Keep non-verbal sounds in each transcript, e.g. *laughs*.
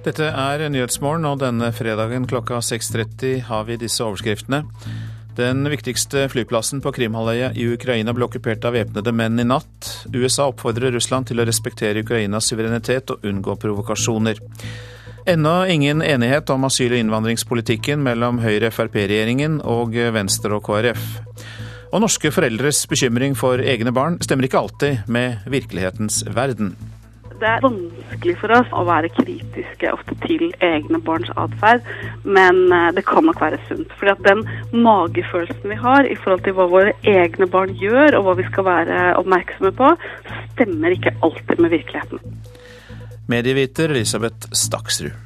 Dette er Nyhetsmorgen, og denne fredagen klokka 6.30 har vi disse overskriftene. Den viktigste flyplassen på Krimhalvøya i Ukraina ble okkupert av væpnede menn i natt. USA oppfordrer Russland til å respektere Ukrainas suverenitet og unngå provokasjoner. Ennå ingen enighet om asyl- og innvandringspolitikken mellom Høyre-Frp-regjeringen og Venstre og KrF. Og norske foreldres bekymring for egne barn stemmer ikke alltid med virkelighetens verden. Det er vanskelig for oss å være kritiske ofte til egne barns atferd, men eh, det kan nok være sunt. Fordi at den magefølelsen vi har i forhold til hva våre egne barn gjør, og hva vi skal være oppmerksomme på, stemmer ikke alltid med virkeligheten. Medieviter Elisabeth Staksrud.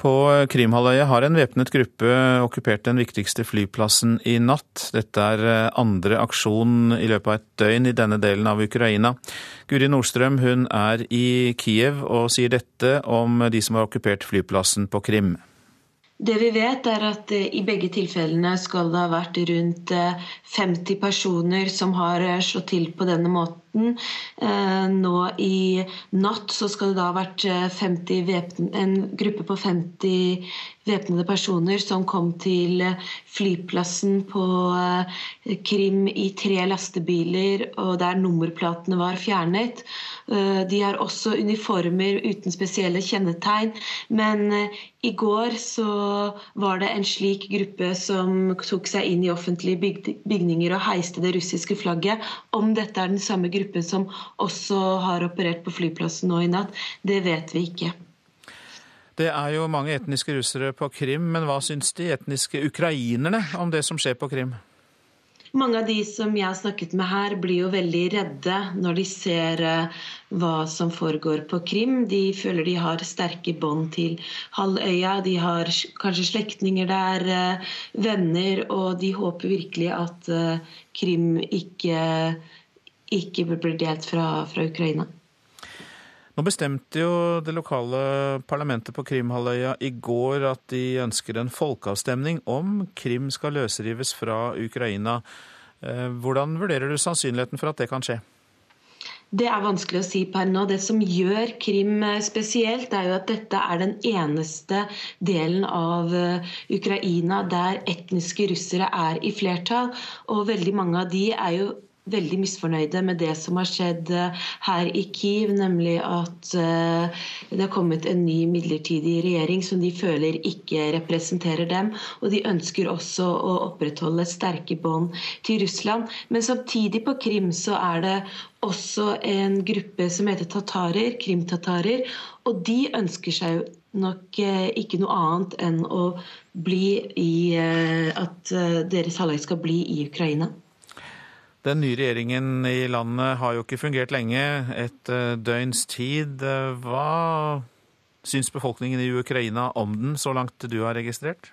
På Krimhalvøya har en væpnet gruppe okkupert den viktigste flyplassen i natt. Dette er eh, andre aksjon i løpet av et døgn i denne delen av Ukraina. Guri Nordstrøm hun er i Kiev og sier dette om de som har okkupert flyplassen på Krim. Det vi vet, er at eh, i begge tilfellene skal det ha vært rundt 50 eh, personer som har slått til på denne måten. Nå i natt så skal det da ha vært 50 en gruppe på 50 væpnede personer som kom til flyplassen på Krim i tre lastebiler, og der nummerplatene var fjernet. De har også uniformer uten spesielle kjennetegn. Men i går så var det en slik gruppe som tok seg inn i offentlige bygninger og heiste det russiske flagget. Om dette er den samme gruppen som også har operert på flyplassen nå i natt, det vet vi ikke. Det er jo mange etniske russere på Krim, men hva syns de etniske ukrainerne om det som skjer på Krim? Mange av de som jeg har snakket med her, blir jo veldig redde når de ser hva som foregår på Krim. De føler de har sterke bånd til halvøya. De har kanskje slektninger der, venner, og de håper virkelig at Krim ikke ikke blir delt fra, fra Ukraina. Nå bestemte jo det lokale parlamentet på Krimhalvøya i går at de ønsker en folkeavstemning om Krim skal løsrives fra Ukraina. Eh, hvordan vurderer du sannsynligheten for at det kan skje? Det er vanskelig å si per nå. Det som gjør Krim spesielt, er jo at dette er den eneste delen av eh, Ukraina der etniske russere er i flertall. Og veldig mange av de er jo veldig misfornøyde med det som har skjedd eh, her i Kiev, nemlig at eh, det har kommet en ny midlertidig regjering som de føler ikke representerer dem. Og de ønsker også å opprettholde sterke bånd til Russland. Men samtidig på Krim så er det også en gruppe som heter tatarer, krimtatarer. Og de ønsker seg nok eh, ikke noe annet enn å bli i at deres halvøy skal bli i Ukraina. Den nye regjeringen i landet har jo ikke fungert lenge, et eh, døgns tid. Hva syns befolkningen i Ukraina om den, så langt du har registrert?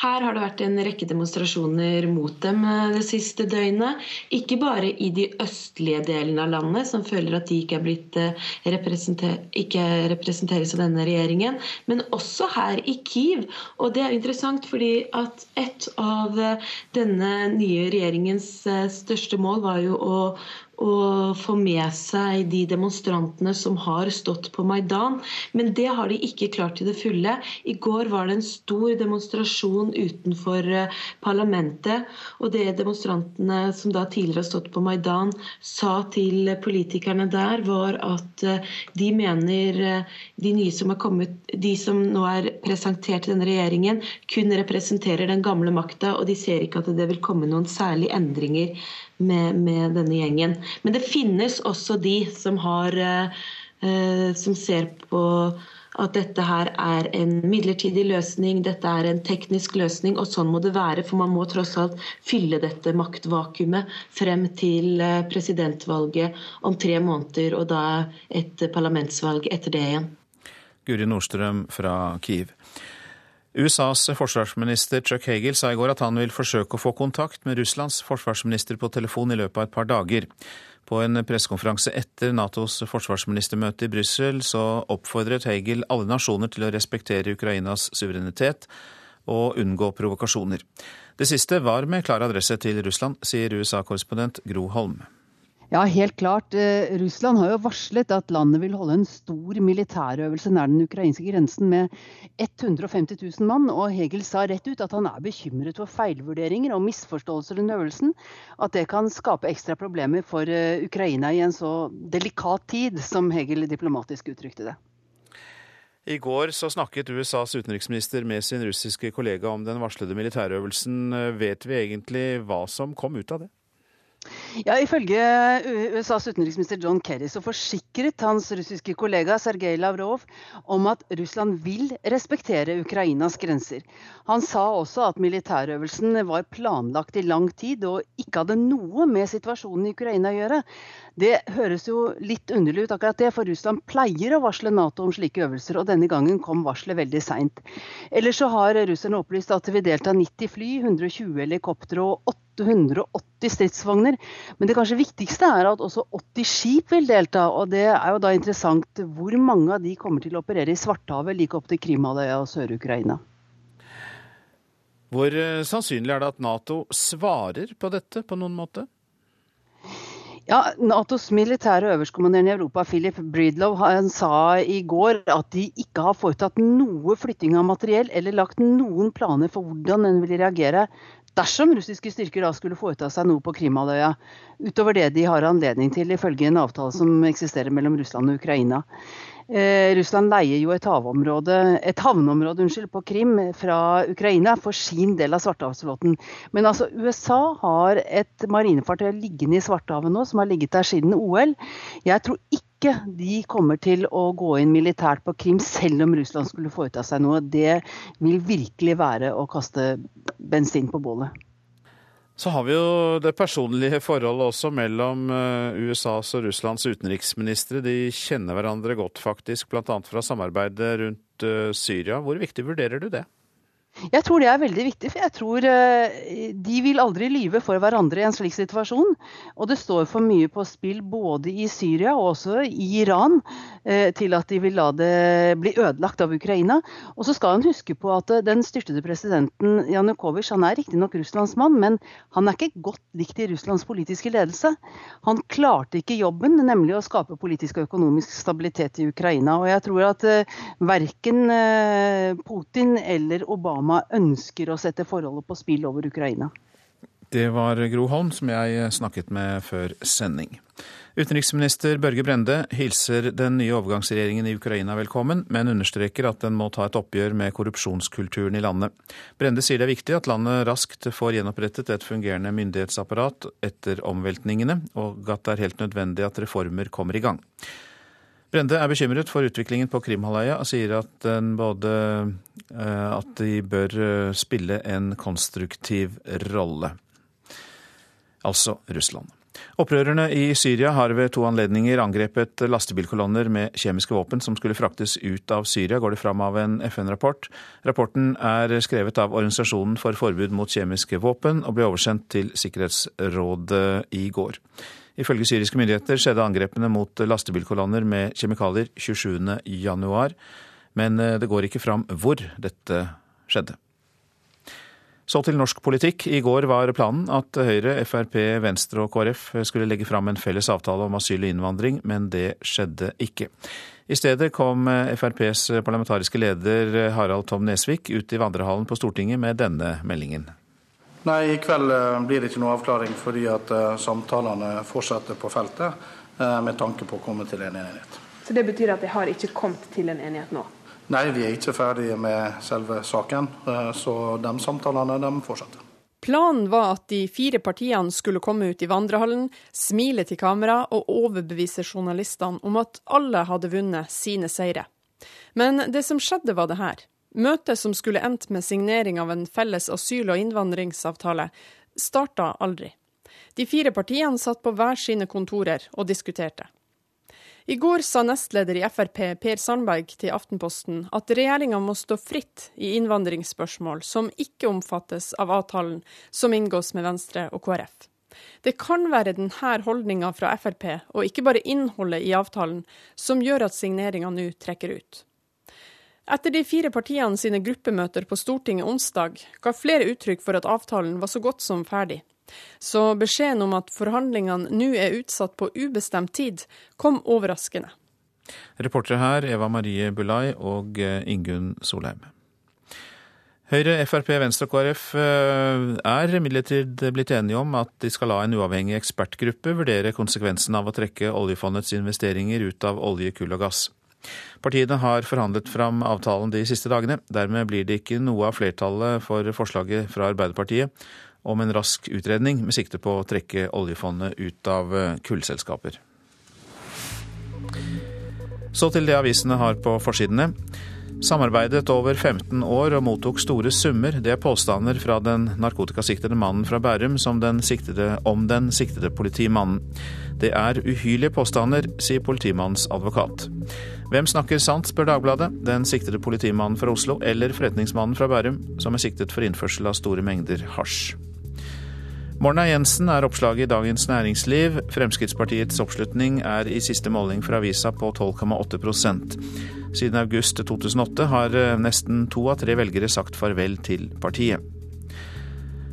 Her har det vært en rekke demonstrasjoner mot dem eh, det siste døgnet. Ikke bare i de østlige delene av landet, som føler at de ikke, eh, representer ikke representeres av denne regjeringen, men også her i Kiev. Og det er interessant fordi at et av eh, denne nye regjeringens største mål var jo å å få med seg de demonstrantene som har stått på Maidan. Men det har de ikke klart til det fulle. I går var det en stor demonstrasjon utenfor eh, parlamentet. Og det demonstrantene som da tidligere har stått på Maidan, sa til politikerne der, var at eh, de mener eh, de nye som har kommet, de som nå er presentert i denne regjeringen, kun representerer den gamle makta, og de ser ikke at det vil komme noen særlige endringer med, med, denne gjengen. Men det finnes også de som, har, eh, som ser på at dette her er en midlertidig løsning, dette er en teknisk løsning, og sånn må det være. For man må tross alt fylle dette maktvakuumet frem til eh, presidentvalget om tre måneder, og da et parlamentsvalg etter det igjen. Guri Nordstrøm fra Kiev. USAs forsvarsminister Chuck Hagel sa i går at han vil forsøke å få kontakt med Russlands forsvarsminister på telefon i løpet av et par dager. På en pressekonferanse etter Natos forsvarsministermøte i Brussel så oppfordret Hagel alle nasjoner til å respektere Ukrainas suverenitet og unngå provokasjoner. Det siste var med klar adresse til Russland, sier USA-korrespondent Gro Holm. Ja, helt klart. Eh, Russland har jo varslet at landet vil holde en stor militærøvelse nær den ukrainske grensen med 150 000 mann. Og Hegel sa rett ut at han er bekymret for feilvurderinger og misforståelser under øvelsen. At det kan skape ekstra problemer for eh, Ukraina i en så delikat tid, som Hegel diplomatisk uttrykte det. I går så snakket USAs utenriksminister med sin russiske kollega om den varslede militærøvelsen. Vet vi egentlig hva som kom ut av det? Ja, Ifølge USAs utenriksminister John Kerry så forsikret hans russiske kollega Sergej Lavrov om at Russland vil respektere Ukrainas grenser. Han sa også at militærøvelsen var planlagt i lang tid og ikke hadde noe med situasjonen i Ukraina å gjøre. Det høres jo litt underlig ut, akkurat det, for Russland pleier å varsle Nato om slike øvelser, og denne gangen kom varselet veldig seint. Ellers så har russerne opplyst at det vil delta 90 fly, 120 helikoptre og 880 stridsvogner. Men det kanskje viktigste er at også 80 skip vil delta. Og det er jo da interessant hvor mange av de kommer til å operere i Svartehavet like opp til Krimhalvøya og Sør-Ukraina. Hvor eh, sannsynlig er det at Nato svarer på dette på noen måte? Ja, Natos militære øverstkommanderende i Europa, Philip Breedlow, han sa i går at de ikke har foretatt noe flytting av materiell eller lagt noen planer for hvordan den vil reagere dersom russiske styrker da skulle foreta seg noe på Krimhalvøya, utover det de har anledning til ifølge en avtale som eksisterer mellom Russland og Ukraina. Eh, Russland leier jo et, et havneområde unnskyld, på Krim fra Ukraina for sin del av Svartehavsflåten. Men altså, USA har et marinefartøy liggende i Svartehavet nå, som har ligget der siden OL. Jeg tror ikke de kommer til å gå inn militært på Krim, selv om Russland skulle foreta seg noe. Det vil virkelig være å kaste bensin på bålet. Så har vi jo det personlige forholdet også mellom eh, USAs og Russlands utenriksministre. De kjenner hverandre godt, faktisk, bl.a. fra samarbeidet rundt eh, Syria. Hvor viktig vurderer du det? Jeg tror det er veldig viktig, for jeg tror eh, de vil aldri lyve for hverandre i en slik situasjon. Og det står for mye på spill både i Syria og også i Iran til at de vil la det bli ødelagt av Ukraina. Og så skal han huske på at eh, den styrtede presidenten Janukovitsj han er riktignok Russlands mann, men han er ikke godt likt i Russlands politiske ledelse. Han klarte ikke jobben, nemlig å skape politisk og økonomisk stabilitet i Ukraina. Og jeg tror at verken Putin eller Obama ønsker å sette forholdet på spill over Ukraina. Det var Gro Holm som jeg snakket med før sending. Utenriksminister Børge Brende hilser den nye overgangsregjeringen i Ukraina velkommen, men understreker at den må ta et oppgjør med korrupsjonskulturen i landet. Brende sier det er viktig at landet raskt får gjenopprettet et fungerende myndighetsapparat etter omveltningene, og at det er helt nødvendig at reformer kommer i gang. Brende er bekymret for utviklingen på Krimhalvøya og sier at, både, eh, at de bør eh, spille en konstruktiv rolle. Altså Russland. Opprørerne i Syria har ved to anledninger angrepet lastebilkolonner med kjemiske våpen som skulle fraktes ut av Syria, går det fram av en FN-rapport. Rapporten er skrevet av Organisasjonen for forbud mot kjemiske våpen og ble oversendt til Sikkerhetsrådet i går. Ifølge syriske myndigheter skjedde angrepene mot lastebilkolonner med kjemikalier 27.1, men eh, det går ikke fram hvor dette skjedde. Så til norsk politikk. I går var planen at Høyre, Frp, Venstre og KrF skulle legge fram en felles avtale om asyl og innvandring, men det skjedde ikke. I stedet kom FrPs parlamentariske leder Harald Tom Nesvik ut i vandrehallen på Stortinget med denne meldingen. Nei, I kveld eh, blir det ikke noe avklaring fordi at eh, samtalene fortsetter på feltet eh, med tanke på å komme til en enighet. Så Det betyr at det har ikke kommet til en enighet nå? Nei, vi er ikke ferdige med selve saken. Så de samtalene de fortsetter. Planen var at de fire partiene skulle komme ut i vandrehallen, smile til kamera og overbevise journalistene om at alle hadde vunnet sine seire. Men det som skjedde, var det her. Møtet som skulle endt med signering av en felles asyl- og innvandringsavtale, starta aldri. De fire partiene satt på hver sine kontorer og diskuterte. I går sa nestleder i Frp Per Sandberg til Aftenposten at regjeringa må stå fritt i innvandringsspørsmål som ikke omfattes av avtalen som inngås med Venstre og KrF. Det kan være denne holdninga fra Frp, og ikke bare innholdet i avtalen, som gjør at signeringa nå trekker ut. Etter de fire partiene sine gruppemøter på Stortinget onsdag ga flere uttrykk for at avtalen var så godt som ferdig. Så beskjeden om at forhandlingene nå er utsatt på ubestemt tid, kom overraskende. Reportere her Eva Marie Bulai og eh, Ingunn Solheim. Høyre, Frp, Venstre og KrF eh, er imidlertid blitt enige om at de skal la en uavhengig ekspertgruppe vurdere konsekvensen av å trekke oljefondets investeringer ut av olje, kull og gass. Partiene har forhandlet fram avtalen de siste dagene. Dermed blir det ikke noe av flertallet for forslaget fra Arbeiderpartiet om en rask utredning med sikte på å trekke oljefondet ut av eh, kullselskaper. Så til det avisene har på forsidene. Samarbeidet over 15 år og mottok store summer. Det er påstander fra den narkotikasiktede mannen fra Bærum den siktede, om den siktede politimannen. Det er uhyrlige påstander, sier politimannens advokat. Hvem snakker sant, spør Dagbladet. Den siktede politimannen fra Oslo eller forretningsmannen fra Bærum, som er siktet for innførsel av store mengder hasj. Morna Jensen er oppslaget i Dagens Næringsliv. Fremskrittspartiets oppslutning er i siste måling fra avisa på 12,8% Siden august 2008 har eh, nesten to av tre velgere sagt farvel til partiet.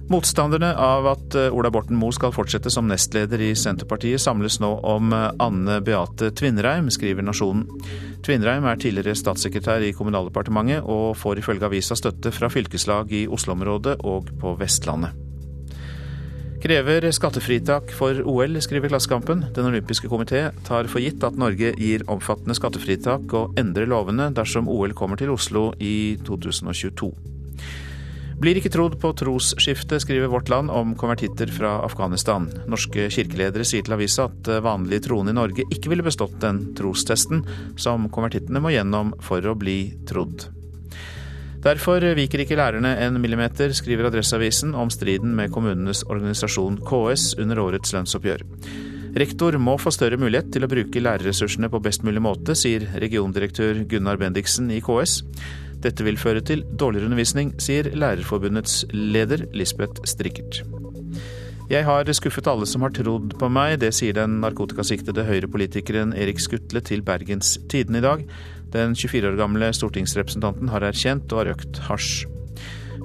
Motstanderne av at eh, Ola Borten Moe skal fortsette som nestleder i Senterpartiet, samles nå om eh, Anne Beate Tvinnereim, skriver Nasjonen. Tvinnereim er tidligere statssekretær i Kommunaldepartementet, og får ifølge avisa støtte fra fylkeslag i Oslo-området og på Vestlandet. Krever skattefritak for OL, skriver Klassekampen. Den olympiske komité tar for gitt at Norge gir omfattende skattefritak og endrer lovene dersom OL kommer til Oslo i 2022. Blir ikke trodd på trosskifte, skriver Vårt Land om konvertitter fra Afghanistan. Norske kirkeledere sier til avisa at vanlige troende i Norge ikke ville bestått den trostesten som konvertittene må gjennom for å bli trodd. Derfor viker ikke lærerne en millimeter, skriver Adresseavisen om striden med kommunenes organisasjon KS under årets lønnsoppgjør. Rektor må få større mulighet til å bruke lærerressursene på best mulig måte, sier regiondirektør Gunnar Bendiksen i KS. Dette vil føre til dårligere undervisning, sier Lærerforbundets leder Lisbeth Strikkert. Jeg har skuffet alle som har trodd på meg, det sier den narkotikasiktede høyrepolitikeren Erik Skutle til Bergens Tidende i dag. Den 24 år gamle stortingsrepresentanten har erkjent og har røkt hasj.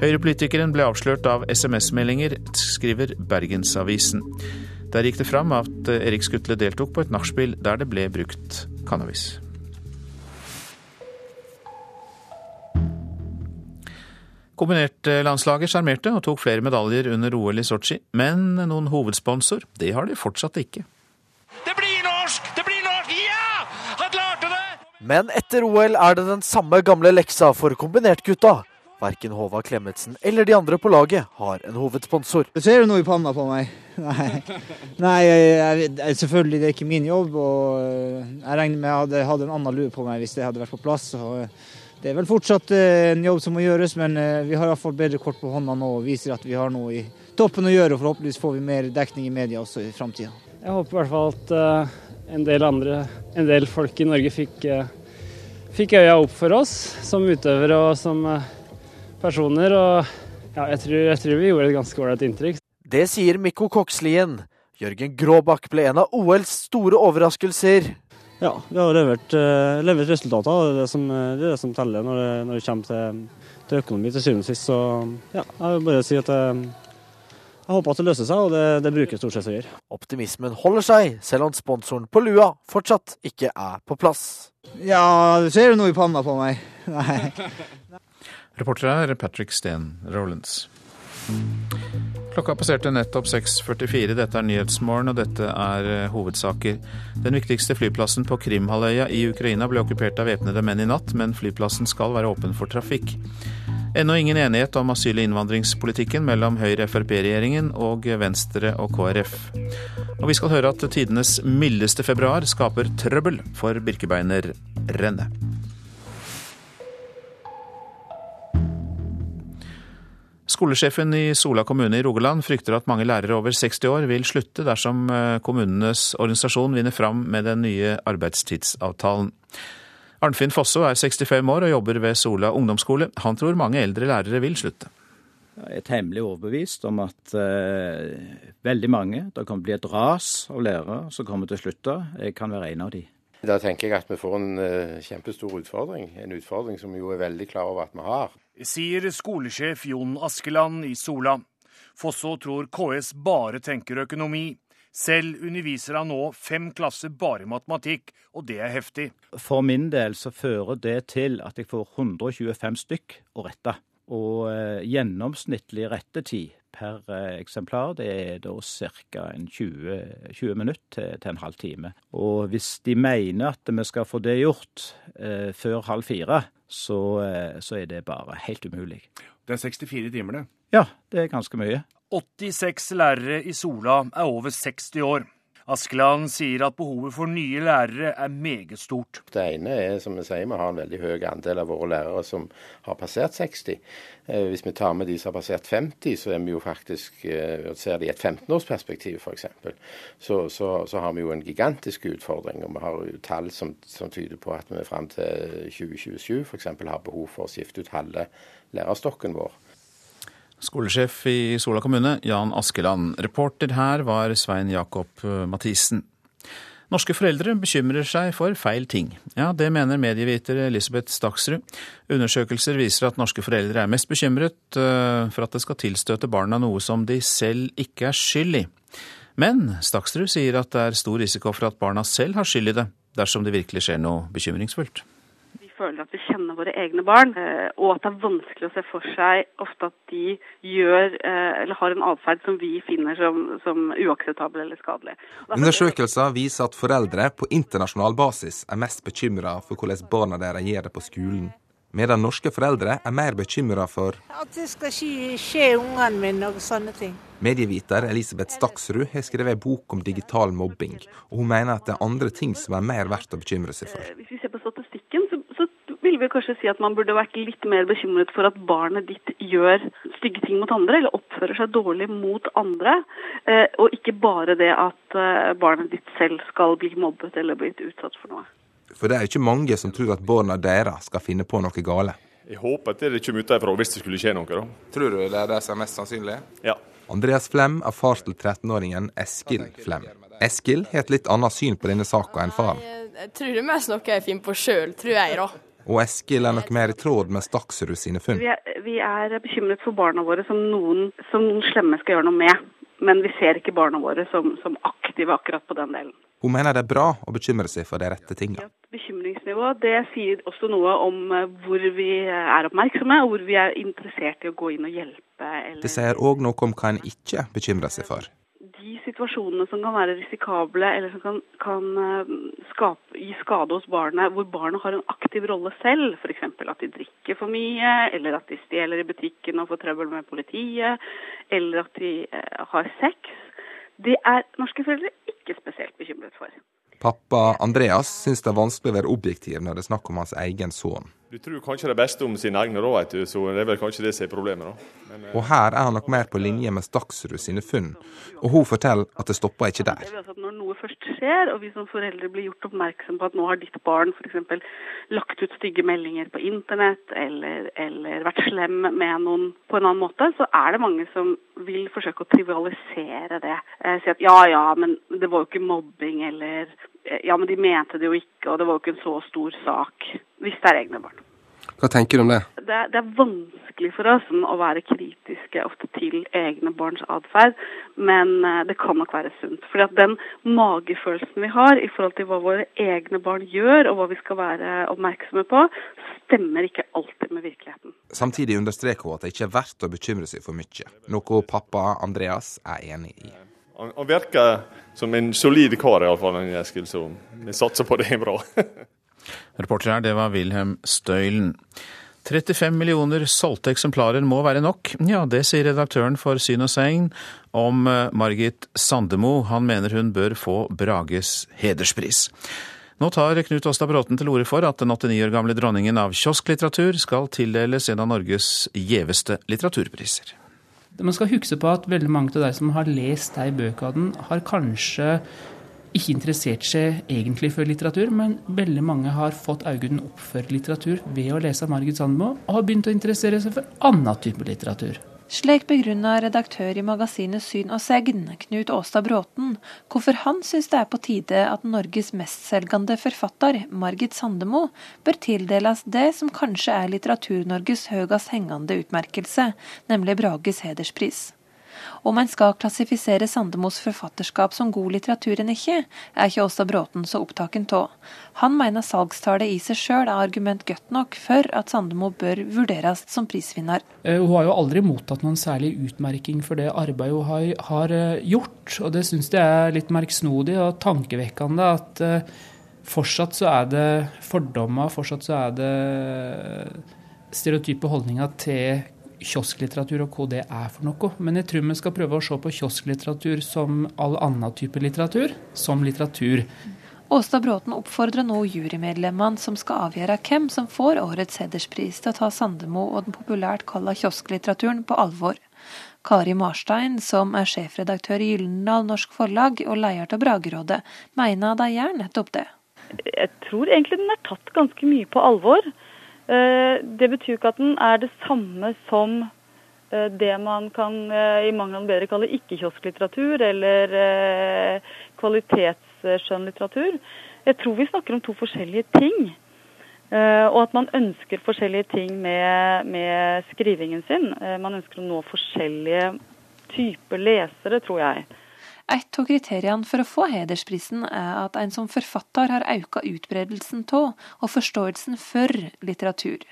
Høyrepolitikeren ble avslørt av SMS-meldinger, skriver Bergensavisen. Der gikk det fram at Erik Skutle deltok på et nachspiel der det ble brukt cannabis. Kombinertlandslaget sjarmerte og tok flere medaljer under OL i Sotsji, men noen hovedsponsor, det har de fortsatt ikke. Det blir norsk! Det blir norsk! Ja! Han klarte det! Men etter OL er det den samme gamle leksa for kombinertgutta. Verken Håvard Klemetsen eller de andre på laget har en hovedsponsor. Ser du noe i panna på meg. Nei, Nei jeg, jeg, selvfølgelig det er ikke min jobb. og eh, Jeg regner med jeg hadde hatt en annen lue på meg hvis det hadde vært på plass. og eh, det er vel fortsatt eh, en jobb som må gjøres, men vi har iallfall bedre kort på hånda nå og viser at vi har noe i toppen å gjøre. og Forhåpentligvis får vi mer dekning i media også i framtida. Jeg håper i hvert fall at en del andre, en del folk i Norge fikk, eh, fikk øya opp for oss som utøvere og som eh, personer. Og ja, jeg tror, jeg tror vi gjorde et ganske ålreit inntrykk. Det sier Mikko Kokslien. Jørgen Gråbakk ble en av OLs store overraskelser. Ja, vi har levert, uh, levert resultater. Det er det som, det er det som teller når det, når det kommer til, til, økonomi til syvende og sist. Så ja, jeg vil bare si at jeg, jeg håper at det løser seg, og det, det bruker stort sett å gjøre. Optimismen holder seg, selv om sponsoren på lua fortsatt ikke er på plass. Ja, du ser jo noe i panna på meg. *laughs* Nei. Reporter er Patrick Steen Rollins. Klokka passerte nettopp 6.44. Dette er Nyhetsmorgen, og dette er eh, hovedsaker. Den viktigste flyplassen på Krimhalvøya i Ukraina ble okkupert av væpnede menn i natt, men flyplassen skal være åpen for trafikk. Ennå ingen enighet om asyl- og innvandringspolitikken mellom Høyre-Frp-regjeringen og Venstre og KrF. Og vi skal høre at tidenes mildeste februar skaper trøbbel for Birkebeinerrennet. Skolesjefen i Sola kommune i Rogaland frykter at mange lærere over 60 år vil slutte dersom eh, kommunenes organisasjon vinner fram med den nye arbeidstidsavtalen. Arnfinn Fosso er 65 år og jobber ved Sola ungdomsskole. Han tror mange eldre lærere vil slutte. Jeg er temmelig overbevist om at eh, veldig mange Det kommer til å bli et ras av lærere som kommer til å slutte. Jeg kan være en av de. Da tenker jeg at vi får en eh, kjempestor utfordring. En utfordring som vi jo er veldig klar over at vi har. Sier skolesjef Jon Askeland i Sola. Fosso tror KS bare tenker økonomi. Selv underviser han nå fem klasser bare i matematikk, og det er heftig. For min del så fører det til at jeg får 125 stykk å rette. Og eh, gjennomsnittlig rettetid per eh, eksemplar det er da ca. 20, 20 minutter til, til, en halv time. Og hvis de mener at vi skal få det gjort eh, før halv fire, så, eh, så, er det bare helt umulig. Det er 64 timer, det? Ja, det er ganske mye. 86 lærere i Sola er over 60 år. Askeland sier at behovet for nye lærere er meget stort. Det ene er som vi sier, vi har en veldig høy andel av våre lærere som har passert 60. Eh, hvis vi tar med de som har passert 50, så er vi jo faktisk, eh, ser det i et 15-årsperspektiv f.eks., så, så, så har vi jo en gigantisk utfordring. Og vi har jo tall som, som tyder på at vi fram til 2027 f.eks. har behov for å skifte ut halve lærerstokken vår. Skolesjef i Sola kommune, Jan Askeland. Reporter her var Svein Jakob eh, Mathisen. Norske foreldre bekymrer seg for feil ting. Ja, det mener medieviter Elisabeth Staksrud. Undersøkelser viser at norske foreldre er mest bekymret eh, for at det skal tilstøte barna noe som de selv ikke er skyld i. Men Staksrud sier at det er stor risiko for at barna selv har skyld i det, dersom det virkelig skjer noe bekymringsfullt føler at vi kjenner våre egne barn, eh, og at det er vanskelig å se for seg ofte at de gjør eh, eller har en atferd som vi finner som, som uakseptabel eller skadelig. Undersøkelser viser at foreldre på internasjonal basis er mest bekymra for hvordan barna deres gjør det på skolen medan norske foreldre er mer bekymra for At det skal skje, skje ungene mine og sånne ting. Medieviter Elisabeth Staksrud har skrevet en bok om digital mobbing, og hun mener at det er andre ting som er mer verdt å bekymre seg for. Eh, hvis vi ser på vil vi kanskje si at man burde vært litt mer bekymret for at barnet ditt gjør stygge ting mot andre, eller oppfører seg dårlig mot andre, eh, og ikke bare det at eh, barnet ditt selv skal bli mobbet eller blitt utsatt for noe. For det er jo ikke mange som tror at barna deres skal finne på noe gale. Jeg håper at det kommer utenfra hvis det skulle skje noe. da. Tror du det er det som er mest sannsynlig? Ja. Andreas Flem er far til 13-åringen Eskil Flem. Eskil har et litt annet syn på denne saka enn faren. Jeg tror det er mest noe jeg finner på sjøl, tror jeg, da. Og Eskil er nok mer i tråd med Staksrud sine funn. Vi er, vi er bekymret for barna våre som noen, som noen slemme skal gjøre noe med. Men vi ser ikke barna våre som, som aktive akkurat på den delen. Hun mener det er bra å bekymre seg for de rette tingene. Bekymringsnivå det sier også noe om eh, hvor vi er oppmerksomme, og hvor vi er interessert i å gå inn og hjelpe. Eller... Det sier òg noe om hva en ikke bekymrer seg for. De situasjonene som kan være risikable, eller som kan, kan eh, skape, gi skade hos barnet, hvor barnet har en aktiv rolle selv, f.eks. at de drikker for mye, eller at de stjeler i butikken og får trøbbel med politiet, eller at de eh, har sex, det er norske foreldre ikke spesielt bekymret for. Pappa Andreas syns det er vanskelig å være objektiv når det er snakk om hans egen sønn. Du tror kanskje det beste om sine egne, da, vet du, så det er vel kanskje det som er problemet. da. Men, eh... Og her er han nok mer på linje med Staksrud sine funn, og hun forteller at det stopper ikke der. Når noe først skjer, og vi som foreldre blir gjort oppmerksom på at nå har ditt barn f.eks. lagt ut stygge meldinger på internett, eller, eller vært slem med noen på en annen måte, så er det mange som vil forsøke å trivialisere det. Eh, si at ja ja, men det var jo ikke mobbing, eller ja, men de mente det jo ikke, og det var jo ikke en så stor sak. Hvis det er egne barn. Hva tenker du om det? Det, det er vanskelig for oss å være kritiske ofte til egne barns atferd, men eh, det kan nok være sunt. Fordi at den magefølelsen vi har i forhold til hva våre egne barn gjør, og hva vi skal være oppmerksomme på, stemmer ikke alltid med virkeligheten. Samtidig understreker hun at det ikke er verdt å bekymre seg for mye, noe pappa Andreas er enig i. Han, han virker som en solid kar, iallfall, Eskil, så vi satser på det er bra. *laughs* Reporter her, det var Wilhelm Støylen. 35 millioner solgte eksemplarer må være nok. Ja, det sier redaktøren for Syn og Segn om eh, Margit Sandemo. Han mener hun bør få Brages hederspris. Nå tar Knut Åstad Bråten til orde for at den 89 år gamle dronningen av kiosklitteratur skal tildeles en av Norges gjeveste litteraturpriser. Man skal huske på at veldig mange av de som har lest de bøkene, har kanskje ikke interessert seg egentlig for litteratur, men veldig mange har fått øynene opp for litteratur ved å lese Margit Sandmo, og har begynt å interessere seg for annen type litteratur. Slik begrunna redaktør i magasinet Syn og Segn, Knut Åstad Bråten, hvorfor han syns det er på tide at Norges mestselgende forfatter, Margit Sandemo, bør tildeles det som kanskje er Litteratur-Norges høyest hengende utmerkelse, nemlig Brages hederspris. Om en skal klassifisere Sandemos forfatterskap som god litteratur enn ikke, er ikke også Bråten så opptaken av. Han mener salgstallet i seg sjøl er argument godt nok for at Sandemo bør vurderes som prisvinner. Eh, hun har jo aldri mottatt noen særlig utmerking for det arbeidet hun har, eh, gjort, og det syns jeg er litt merksnodig og tankevekkende at uh, fortsatt så er det fordommer, fortsatt så er det stereotype holdninger til kiosklitteratur og hva det er for noe. Men jeg tror vi skal prøve å se på kiosklitteratur som all annen type litteratur, som litteratur. Åsta Bråten oppfordrer nå jurymedlemmene som skal avgjøre hvem som får årets hederspris, til å ta Sandemo og den populært kalla kiosklitteraturen på alvor. Kari Marstein, som er sjefredaktør i Gyllendal Norsk Forlag og leder av Bragerådet, mener de gjør nettopp det. Jeg tror egentlig den er tatt ganske mye på alvor. Eh, det betyr ikke at den er det samme som eh, det man kan eh, i mangel av bedre kalle ikke-kiosklitteratur eller kvalitetsskjønnlitteratur. Jeg tror vi snakker om to forskjellige ting. Og at man ønsker forskjellige ting med, med skrivingen sin. Man ønsker å nå forskjellige typer lesere, tror jeg. Et av kriteriene for å få hedersprisen er at en som forfatter har økt utbredelsen av og forståelsen for litteratur.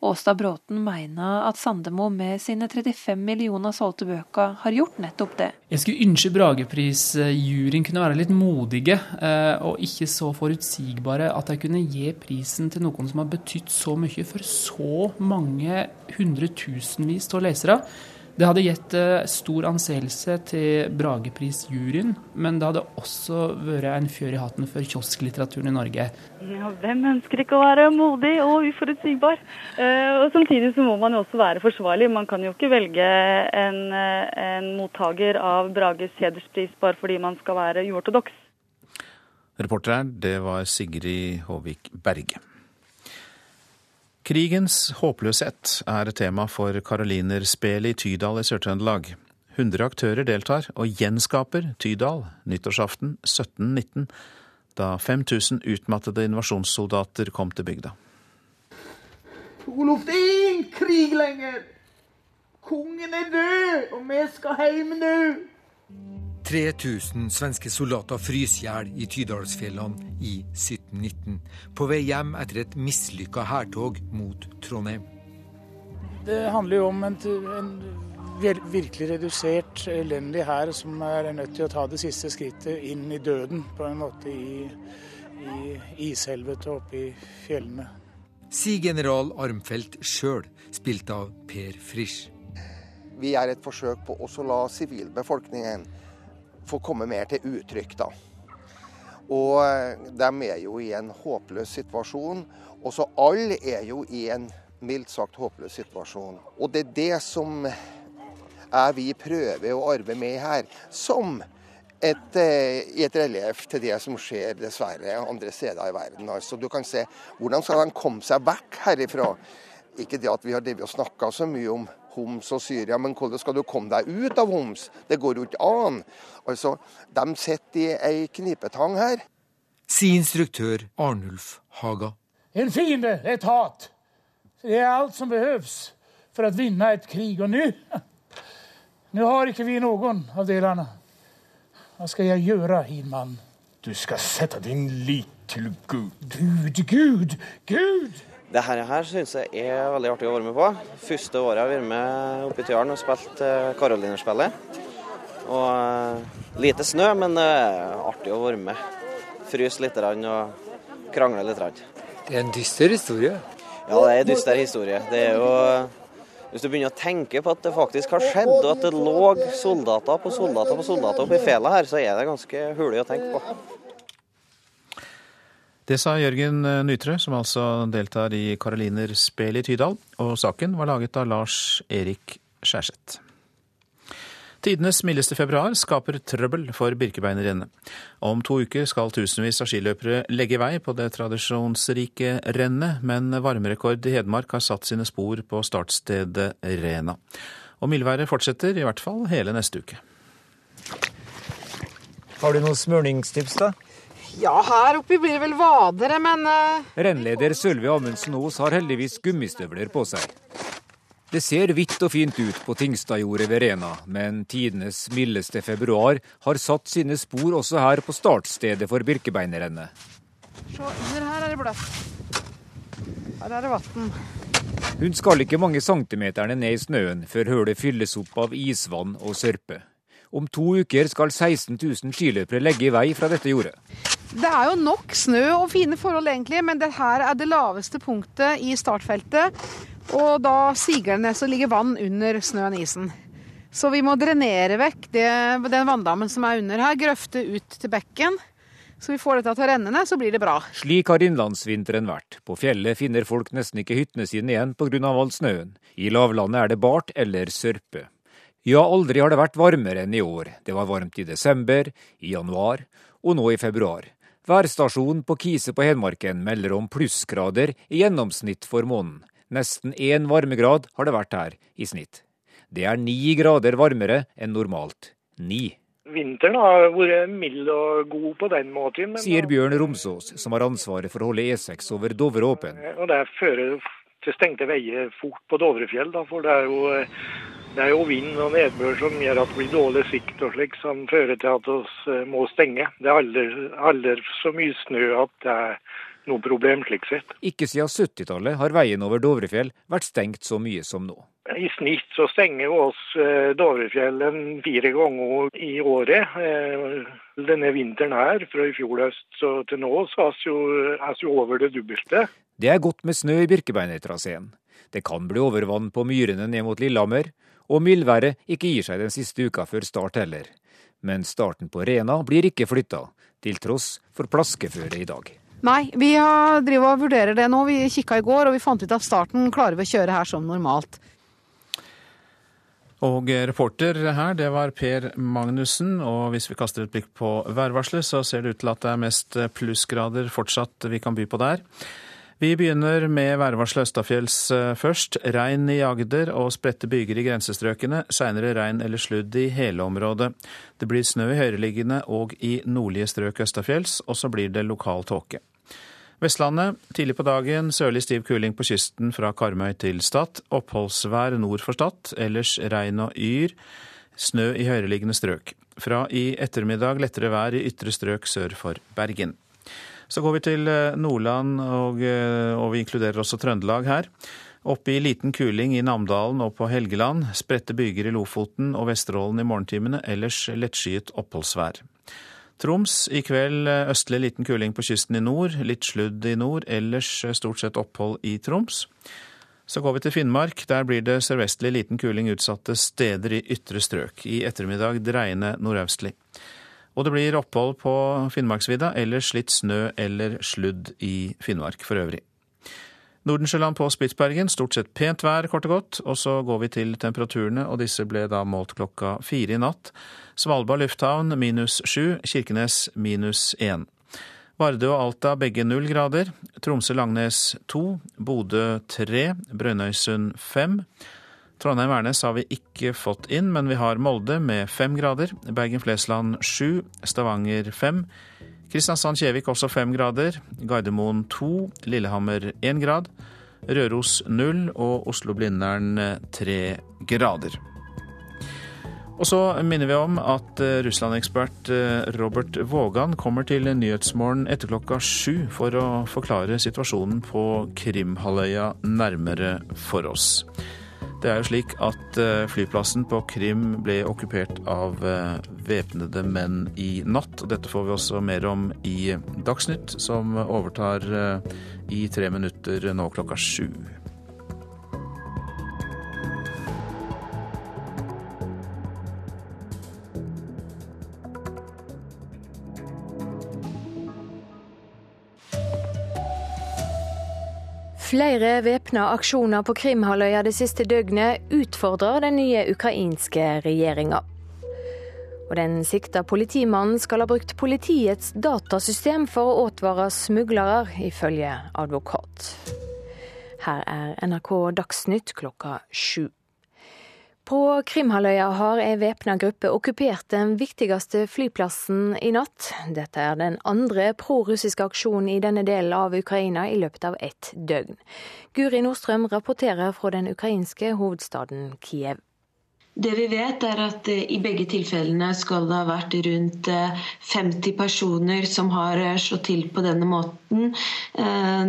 Åsta Bråten mener at Sandemo med sine 35 millioner solgte bøker har gjort nettopp det. Jeg skulle ønske Brageprisjuryen kunne være litt modige eh, og ikke så forutsigbare. At de kunne gi prisen til noen som har betydd så mye for så mange hundretusenvis av lesere. Det hadde gitt eh, stor anseelse til Brageprisjuryen, men det hadde også vært en fjør i hatten for kiosklitteraturen i Norge. Ja, hvem ønsker ikke å være modig og uforutsigbar? Uh, og Samtidig så må man jo også være forsvarlig. Man kan jo ikke velge en, eh, en mottaker av Brages hederspris bare fordi man skal være uortodoks. Reporter her, det var Sigrid Håvik Berge. Krigens håpløshet er tema for Karolinerspelet i Tydal i Sør-Trøndelag. 100 aktører deltar og gjenskaper Tydal nyttårsaften 1719, da 5000 utmattede invasjonssoldater kom til bygda. Olof, det er ingen krig lenger! Kongen er død, og vi skal hjem nå! 3000 svenske soldater fryser i hjel i Tydalsfjellene i 1719, på vei hjem etter et mislykka hærtog mot Trondheim. Det handler jo om en, en virkelig redusert, elendig hær som er nødt til å ta det siste skrittet inn i døden, på en måte i, i ishelvetet oppe i fjellene. Sier general Armfelt sjøl, spilt av Per Frisch. Vi er et forsøk på å la sivilbefolkningen få komme mer til uttrykk. da. Og eh, de er jo i en håpløs situasjon. Også alle er jo i en mildt sagt håpløs situasjon. Og det er det som er vi prøver å arbeide med her, som et, eh, et relieff til det som skjer dessverre andre steder i verden. Altså, du kan se hvordan skal de komme seg vekk herifra. Ikke det at vi har snakka så mye om Homs og Syria. Men hvordan skal du komme deg ut av Homs? Det går jo ikke an. Altså, De sitter i ei knipetang her. Sier instruktør Arnulf Haga. En fiende, et hat. Det er alt som behøves for å vinne et krig. Og nå *laughs* Nå har ikke vi noen av delene. Hva skal jeg gjøre, Hinman? Du skal sette din lit til Gud. Gud, Gud, Gud! Det her, her syns jeg er veldig artig å være med på. Første året jeg har vært med oppe i Tjøren og spilt uh, Karolinerspillet. Og uh, lite snø, men uh, artig å være med. Fryse litt og krangle litt. Det er en dyster historie? Ja, det er en dyster historie. Det er jo Hvis du begynner å tenke på at det faktisk har skjedd, og at det lå soldater på soldater på soldater oppe i fela her, så er det ganske hulig å tenke på. Det sa Jørgen Nytre, som altså deltar i Karoliner Spel i Tydal, og saken var laget av Lars Erik Skjærseth. Tidenes mildeste februar skaper trøbbel for Birkebeinerrennet. Om to uker skal tusenvis av skiløpere legge vei på det tradisjonsrike rennet, men varmerekord i Hedmark har satt sine spor på startstedet Rena. Og mildværet fortsetter i hvert fall hele neste uke. Har du noen smørningstips, da? Ja, her oppe blir det vel vadere, men uh... Rennleder Sølvi Amundsen Aas har heldigvis gummistøvler på seg. Det ser hvitt og fint ut på Tingstadjordet ved Rena, men tidenes mildeste februar har satt sine spor også her på startstedet for Birkebeinerrennet. Se, under her er det bløtt. Her er det vann. Hun skal ikke mange centimeterne ned i snøen før hølet fylles opp av isvann og sørpe. Om to uker skal 16 000 skiløpere legge i vei fra dette jordet. Det er jo nok snø og fine forhold egentlig, men det her er det laveste punktet i startfeltet. Og da siger det ned, så ligger vann under snøen og isen. Så vi må drenere vekk det, den vanndammen som er under her, grøfte ut til bekken. Så vi får dette til å renne ned, så blir det bra. Slik har innlandsvinteren vært. På fjellet finner folk nesten ikke hyttene sine igjen pga. all snøen. I lavlandet er det bart eller sørpe. Ja, aldri har det vært varmere enn i år. Det var varmt i desember, i januar og nå i februar. Værstasjonen på Kise på Hedmarken melder om plussgrader i gjennomsnitt for måneden. Nesten én varmegrad har det vært her i snitt. Det er ni grader varmere enn normalt. Ni. Vinteren har vært mild og god på den måten. Sier Bjørn Romsås, som har ansvaret for å holde E6 over Dovre åpen. Og Det fører til stengte veier fort på Dovrefjell, da, for det er jo det er jo vind og nedbør som gjør at det blir dårlig sikt og slik, som fører til at vi eh, må stenge. Det er aldri, aldri så mye snø at det er noe problem slik sett. Ikke siden 70-tallet har veien over Dovrefjell vært stengt så mye som nå. I snitt så stenger vi oss eh, Dovrefjellen fire ganger i året. Eh, denne vinteren her, fra i fjor høst til nå, så er vi over det dobbelte. Det er godt med snø i Birkebeinertraseen. Det kan bli overvann på myrene ned mot Lillehammer, og mildværet ikke gir seg den siste uka før start heller. Men starten på Rena blir ikke flytta, til tross for plaskeføre i dag. Nei, vi har driver og vurderer det nå. Vi kikka i går og vi fant ut at starten klarer vi å kjøre her som normalt. Og reporter her, det var Per Magnussen. Og hvis vi kaster et blikk på værvarselet, så ser det ut til at det er mest plussgrader fortsatt vi kan by på der. Vi begynner med værvarselet østafjells eh, først. Regn i Agder og spredte byger i grensestrøkene. Seinere regn eller sludd i hele området. Det blir snø i høyereliggende og i nordlige strøk østafjells, og så blir det lokal tåke. Vestlandet. Tidlig på dagen sørlig stiv kuling på kysten fra Karmøy til Stad. Oppholdsvær nord for Stad. Ellers regn og yr. Snø i høyereliggende strøk. Fra i ettermiddag lettere vær i ytre strøk sør for Bergen. Så går vi til eh, Nordland, og, eh, og vi inkluderer også Trøndelag her. Oppe i liten kuling i Namdalen og på Helgeland. Spredte byger i Lofoten og Vesterålen i morgentimene. Ellers lettskyet oppholdsvær. Troms i kveld eh, østlig liten kuling på kysten i nord, litt sludd i nord, ellers stort sett opphold i Troms. Så går vi til Finnmark. Der blir det sørvestlig liten kuling utsatte steder i ytre strøk. I ettermiddag dreiende nordøstlig. Og det blir opphold på Finnmarksvidda, ellers litt snø eller sludd i Finnmark for øvrig. Nordensjøland på Spitsbergen, stort sett pent vær, kort og godt. Og så går vi til temperaturene, og disse ble da målt klokka fire i natt. Svalbard lufthavn minus sju, Kirkenes minus én. Vardø og Alta begge null grader. Tromsø-Langnes to, Bodø tre, Brønnøysund fem. Trondheim-Værnes har vi ikke fått inn, men vi har Molde med fem grader. Bergen-Flesland sju, Stavanger fem. Kristiansand-Kjevik også fem grader. Gardermoen to, Lillehammer én grad. Røros null og Oslo-Blindern tre grader. Og så minner vi om at eh, Russland-ekspert eh, Robert Vågan kommer til Nyhetsmorgen etter klokka sju for å forklare situasjonen på Krimhalvøya nærmere for oss. Det er jo slik at eh, flyplassen på Krim ble okkupert av væpnede menn i natt. og Dette får vi også mer om i Dagsnytt, som overtar i tre minutter nå klokka sju. Flere væpna aksjoner på Krimhalvøya det siste døgnet utfordrer den nye ukrainske regjeringa. Og den sikta politimannen skal ha brukt politiets datasystem for å advare smuglere, ifølge advokat. Her er NRK Dagsnytt klokka sju. På Krimhalvøya har ei væpna gruppe okkupert den viktigste flyplassen i natt. Dette er den andre prorussiske aksjonen i denne delen av Ukraina i løpet av ett døgn. Guri Nordstrøm rapporterer fra den ukrainske hovedstaden Kiev. Det vi vet er at eh, I begge tilfellene skal det ha vært rundt 50 eh, personer som har eh, slått til på denne måten.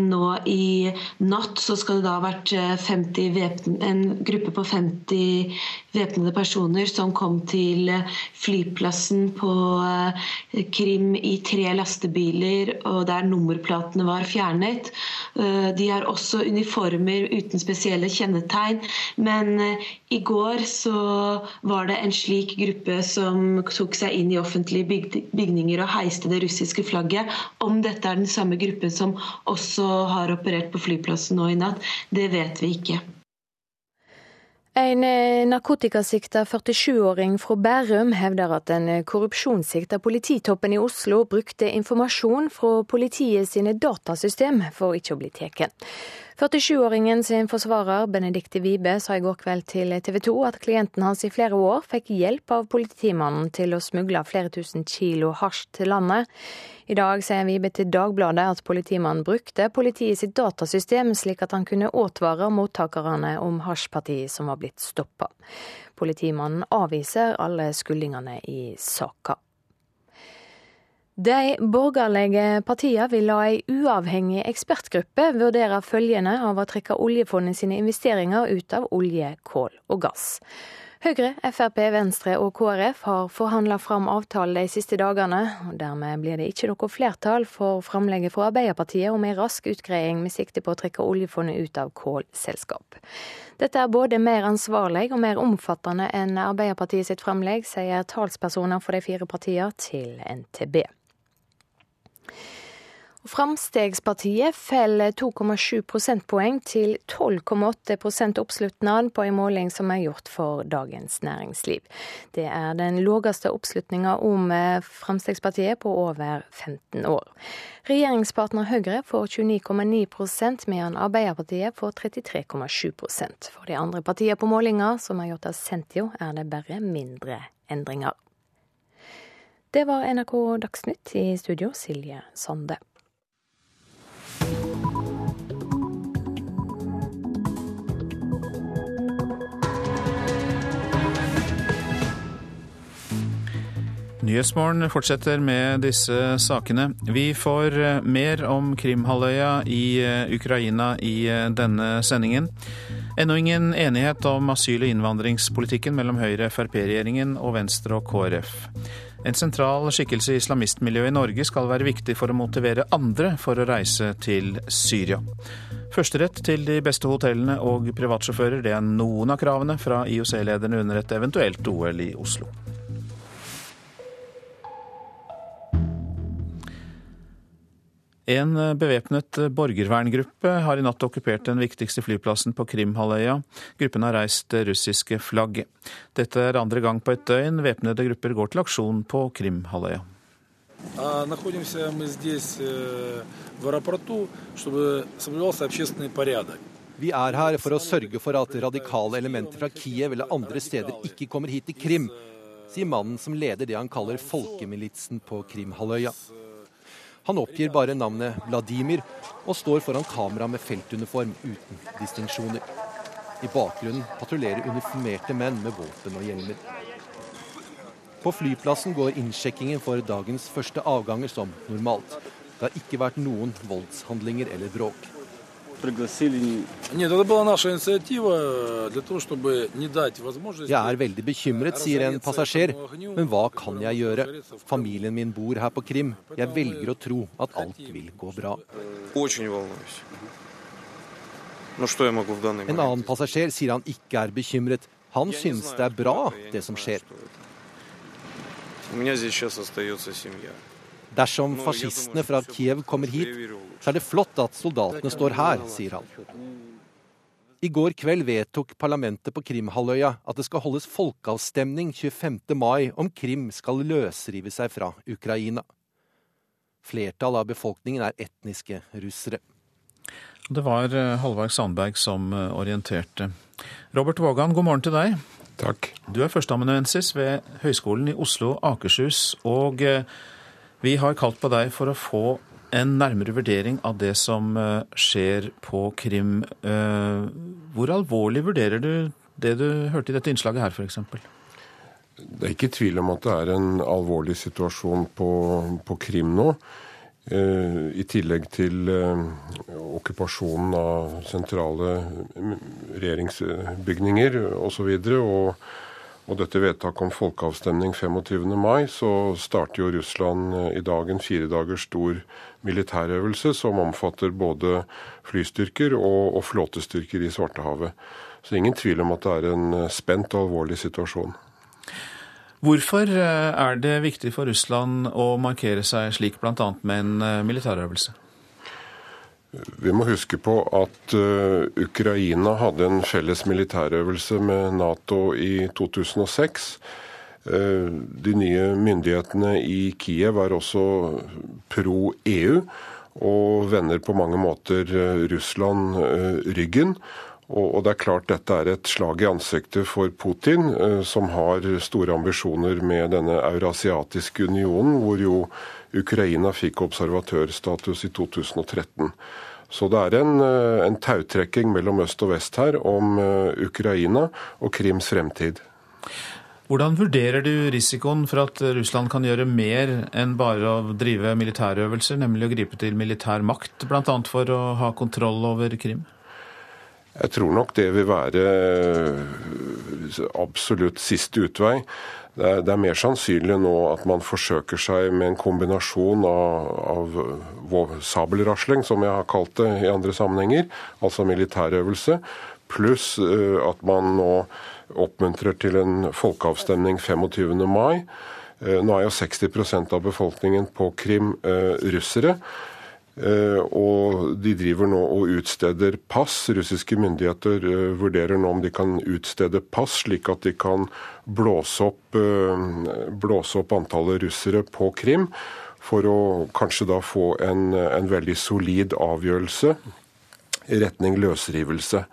Nå i natt så skal det da ha vært 50 en gruppe på 50 væpnede personer som kom til flyplassen på Krim i tre lastebiler, og der nummerplatene var fjernet. De har også uniformer uten spesielle kjennetegn. Men i går så var det en slik gruppe som tok seg inn i offentlige bygninger og heiste det russiske flagget. Om dette er den samme gruppen som også har operert på flyplassen nå i natt, det vet vi ikke. En eh, narkotikasikta 47-åring fra Bærum hevder at den korrupsjonssikta polititoppen i Oslo brukte informasjon fra politiet sine datasystem for ikke å bli tatt. 47-åringen sin forsvarer Benedicte Wibe sa i går kveld til TV 2 at klienten hans i flere år fikk hjelp av politimannen til å smugle flere tusen kilo hasj til landet. I dag sier Wibe til Dagbladet at politimannen brukte politiet sitt datasystem slik at han kunne advare mottakerne om hasjpartiet som var blitt stoppa. Politimannen avviser alle skyldningene i saka. De borgerlige partiene vil la ei uavhengig ekspertgruppe vurdere følgene av å trekke oljefondet sine investeringer ut av olje, kål og gass. Høyre, Frp, Venstre og KrF har forhandla fram avtale de siste dagene. og Dermed blir det ikke noe flertall for framlegget fra Arbeiderpartiet om en rask utgreiing med sikte på å trekke oljefondet ut av kålselskap. Dette er både mer ansvarlig og mer omfattende enn Arbeiderpartiet sitt framlegg, sier talspersoner for de fire partiene til NTB. Framstegspartiet faller 2,7 prosentpoeng til 12,8% oppslutnad på en måling som er gjort for Dagens Næringsliv. Det er den laveste oppslutninga om eh, Fremskrittspartiet på over 15 år. Regjeringspartner Høyre får 29,9% medan Arbeiderpartiet får 33,7% For de andre partiene på målinga, som er gjort av Sentio, er det bare mindre endringer. Det var NRK Dagsnytt i studio, Silje Sande. Nyhetsmorgen fortsetter med disse sakene. Vi får eh, mer om Krimhalvøya i eh, Ukraina i eh, denne sendingen. Ennå ingen enighet om asyl- og innvandringspolitikken mellom Høyre-Frp-regjeringen og Venstre og KrF. En sentral skikkelse i islamistmiljøet i Norge skal være viktig for å motivere andre for å reise til Syria. Førsterett til de beste hotellene og privatsjåfører, det er noen av kravene fra IOC-lederne under et eventuelt OL i Oslo. En bevæpnet borgerverngruppe har i natt okkupert den viktigste flyplassen på Krimhalvøya. Gruppen har reist russiske flagg. Dette er andre gang på et døgn væpnede grupper går til aksjon på Krimhalvøya. Vi er her for å sørge for at radikale elementer fra Kiev eller andre steder ikke kommer hit til Krim, sier mannen som leder det han kaller folkemilitsen på Krimhalvøya. Han oppgir bare navnet Vladimir og står foran kamera med feltuniform uten distinksjoner. I bakgrunnen patruljerer uniformerte menn med våpen og hjelmer. På flyplassen går innsjekkingen for dagens første avganger som normalt. Det har ikke vært noen voldshandlinger eller bråk Jeg er veldig bekymret, sier en passasjer. Men hva kan jeg gjøre? Familien min bor her på Krim. Jeg velger å tro at alt vil gå bra. En annen passasjer sier han ikke er bekymret. Han synes det er bra, det som skjer. Dersom fascistene fra Kiev kommer hit, så er det flott at soldatene står her, sier han. I går kveld vedtok parlamentet på Krimhalvøya at det skal holdes folkeavstemning 25. mai om Krim skal løsrive seg fra Ukraina. Flertallet av befolkningen er etniske russere. Det var eh, Halvard Sandberg som eh, orienterte. Robert Vågan, god morgen til deg. Takk. Du er førsteamanuensis ved Høgskolen i Oslo og Akershus, og eh, vi har kalt på deg for å få en nærmere vurdering av det som eh, skjer på Krim. Eh, hvor alvorlig vurderer du det du hørte i dette innslaget her, f.eks.? Det er ikke tvil om at det er en alvorlig situasjon på, på Krim nå. Eh, I tillegg til okkupasjonen av sentrale mm, regjeringsbygninger osv. Og, og, og dette vedtaket om folkeavstemning 25. mai, så starter jo Russland eh, i dag en fire dagers stor militærøvelse som omfatter både flystyrker og, og flåtestyrker i Svartehavet. Så ingen tvil om at det er en spent og alvorlig situasjon. Hvorfor eh, er det viktig for Russland å markere seg slik, bl.a. med en eh, militærøvelse? Vi må huske på at uh, Ukraina hadde en felles militærøvelse med Nato i 2006. Uh, de nye myndighetene i Kiev er også pro EU og vender på mange måter Russland uh, ryggen. Og det er klart dette er et slag i ansiktet for Putin, eh, som har store ambisjoner med denne eurasiatiske unionen, hvor jo Ukraina fikk observatørstatus i 2013. Så det er en, eh, en tautrekking mellom øst og vest her om eh, Ukraina og Krims fremtid. Hvordan vurderer du risikoen for at Russland kan gjøre mer enn bare å drive militærøvelser, nemlig å gripe til militær makt, bl.a. for å ha kontroll over Krim? Jeg tror nok det vil være eh, absolutt siste utvei. Det er, er, mer sannsynlig nå at man forsøker seg med en kombinasjon av, av sabelrasling, som jeg har kalt det i andre sammenhenger, altså militærøvelse, pluss eh, at man nå oppmuntrer til en folkeavstemning 25. mai. Eh, nå er jo 60% av befolkningen på Krim russere. Eh, og de driver nå og utsteder pass. Russiske myndigheter eh, vurderer nå om de kan utstede pass, slik at de kan blåse opp, eh, blåse opp antallet russere på Krim. For å kanskje da få en, en veldig solid avgjørelse i retning løsrivelse.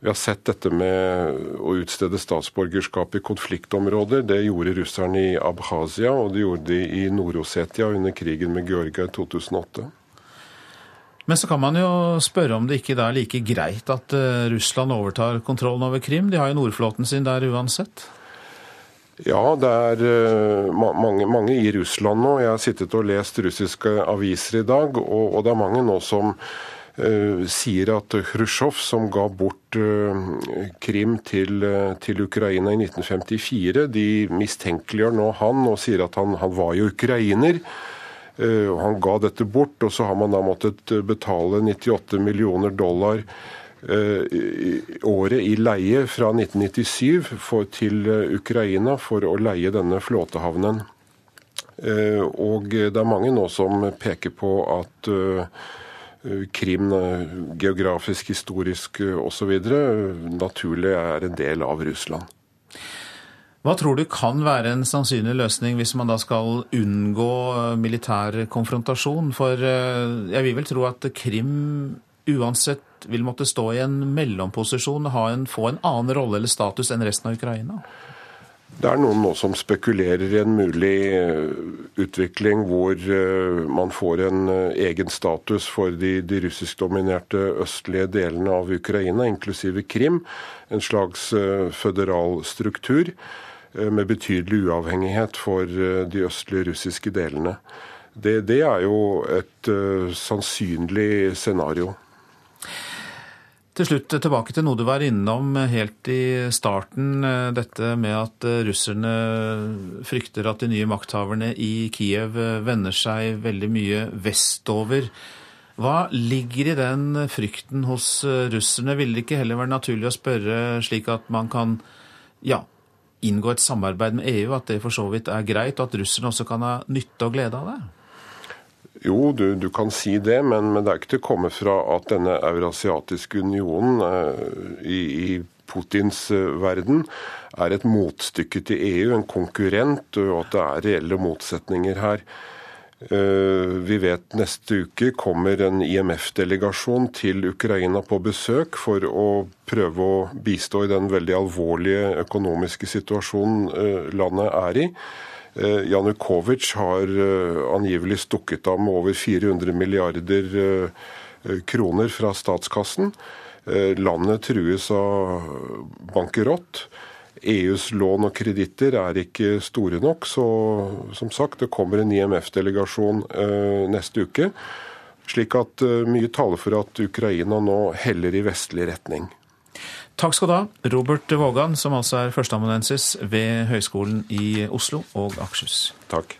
Vi har sett dette med å utstede statsborgerskap i konfliktområder. Det gjorde russerne i Abkhazia, og det gjorde de i Nord-Osetia under krigen med Georgia i 2008. Men så kan man jo spørre om det ikke er like greit at eh, Russland overtar kontrollen over Krim. De har jo Nordflåten sin der uansett. Ja, det er eh, mange, mange, i Russland nå. Jeg har sittet og lest russiske aviser i dag, og, og det er mange nå som uh, sier at Khrusjtsjov, som ga bort Krim til, til, Ukraina i 1954, de mistenkeliggjør nå han og sier at han, han var jo ukrainer. Eh, han ga dette bort, og så har man da måttet eh, betale 98 millioner dollar eh, året i leie fra 1997 for, til Ukraina for å leie denne flåtehavnen. Og det er mange nå som peker på at Krim geografisk, historisk osv. naturlig er en del av Russland. Hva tror du kan være en sannsynlig løsning hvis man da skal unngå eh, militær konfrontasjon? For eh, jeg vil vel tro at Krim uansett vil måtte stå i en mellomposisjon og få en annen rolle eller status enn resten av Ukraina? Det er noen nå som spekulerer i en mulig eh, utvikling hvor man får en egen status for de, de russiskdominerte østlige delene av Ukraina, inklusive Krim. En slags føderal struktur. Eh, med betydelig uavhengighet for eh, de østlige russiske delene. Det, det er jo et uh, sannsynlig scenario. Til slutt tilbake til noe du var innom helt i starten. Dette med at russerne frykter at de nye makthaverne i Kiev vender seg veldig mye vestover. Hva ligger i den frykten hos russerne? Ville det ikke heller være naturlig å spørre slik at man kan ja, inngå et samarbeid med EU, at det for så vidt er greit, og at russerne også kan ha nytte og glede av det? Jo, du, du kan si det, men, men, det er ikke til å komme fra at denne eurasiatiske unionen eh, i, i Putins eh, verden er et motstykke til EU, en konkurrent, og at det er reelle motsetninger her. Vi vet neste uke kommer en IMF-delegasjon til Ukraina på besøk for å prøve å bistå i den veldig alvorlige økonomiske situasjonen landet er i. Janukovitsj har angivelig stukket av med over 400 milliarder kroner fra statskassen. Landet trues av bankerott. EUs lån og kreditter er ikke store nok, så som sagt, det kommer en IMF-delegasjon eh, neste uke. Slik at eh, mye taler for at Ukraina nå heller i vestlig retning. Takk skal du ha, Robert Vågan, som altså er førsteamanuensis ved Høgskolen i Oslo og Akershus. Takk.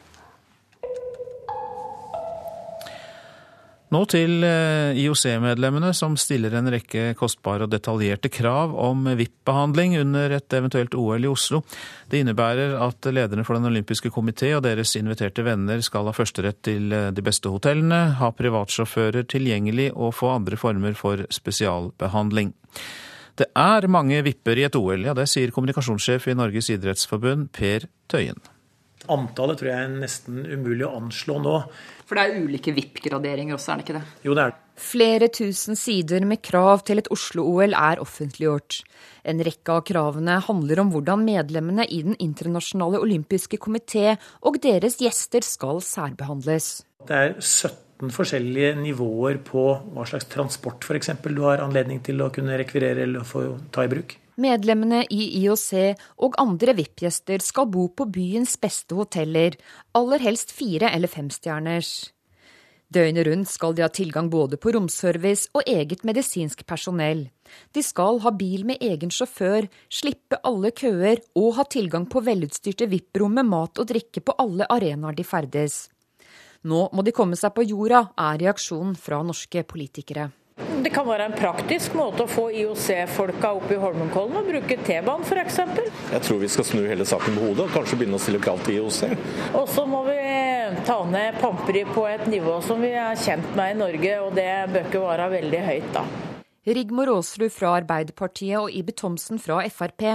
Nå til eh, IOC-medlemmene, som stiller en rekke kostbare og detaljerte krav om VIP-behandling under et eventuelt OL i Oslo. Det innebærer at lederne for Den olympiske komité og deres inviterte venner skal ha førsterett til eh, de beste hotellene, ha privatsjåfører tilgjengelig og få andre former for spesialbehandling. Det er mange vipper i et OL, ja det sier kommunikasjonssjef i Norges idrettsforbund, Per Tøyen. Antallet tror jeg er nesten umulig å anslå nå. For det er ulike VIP-graderinger også, er det ikke det? Jo, det er det. Flere tusen sider med krav til et Oslo-OL er offentliggjort. En rekke av kravene handler om hvordan medlemmene i Den internasjonale olympiske komité og deres gjester skal særbehandles. Det er 17 forskjellige nivåer på hva slags transport f.eks. du har anledning til å kunne rekvirere eller få ta i bruk. Medlemmene i IOC og andre VIP-gjester skal bo på byens beste hoteller, aller helst fire- eller femstjerners. Døgnet rundt skal de ha tilgang både på romservice og eget medisinsk personell. De skal ha bil med egen sjåfør, slippe alle køer og ha tilgang på velutstyrte VIP-rom med mat og drikke på alle arenaer de ferdes. Nå må de komme seg på jorda, er reaksjonen fra norske politikere. Det kan være en praktisk måte å få IOC-folka opp i Holmenkollen og bruke T-banen f.eks. Jeg tror vi skal snu hele saken på hodet og kanskje begynne å stille krav til IOC. Og så må vi ta ned pamperi på et nivå som vi er kjent med i Norge, og det bør ikke være veldig høyt, da. Rigmor Aasrud fra Arbeiderpartiet og Ibe Thomsen fra Frp,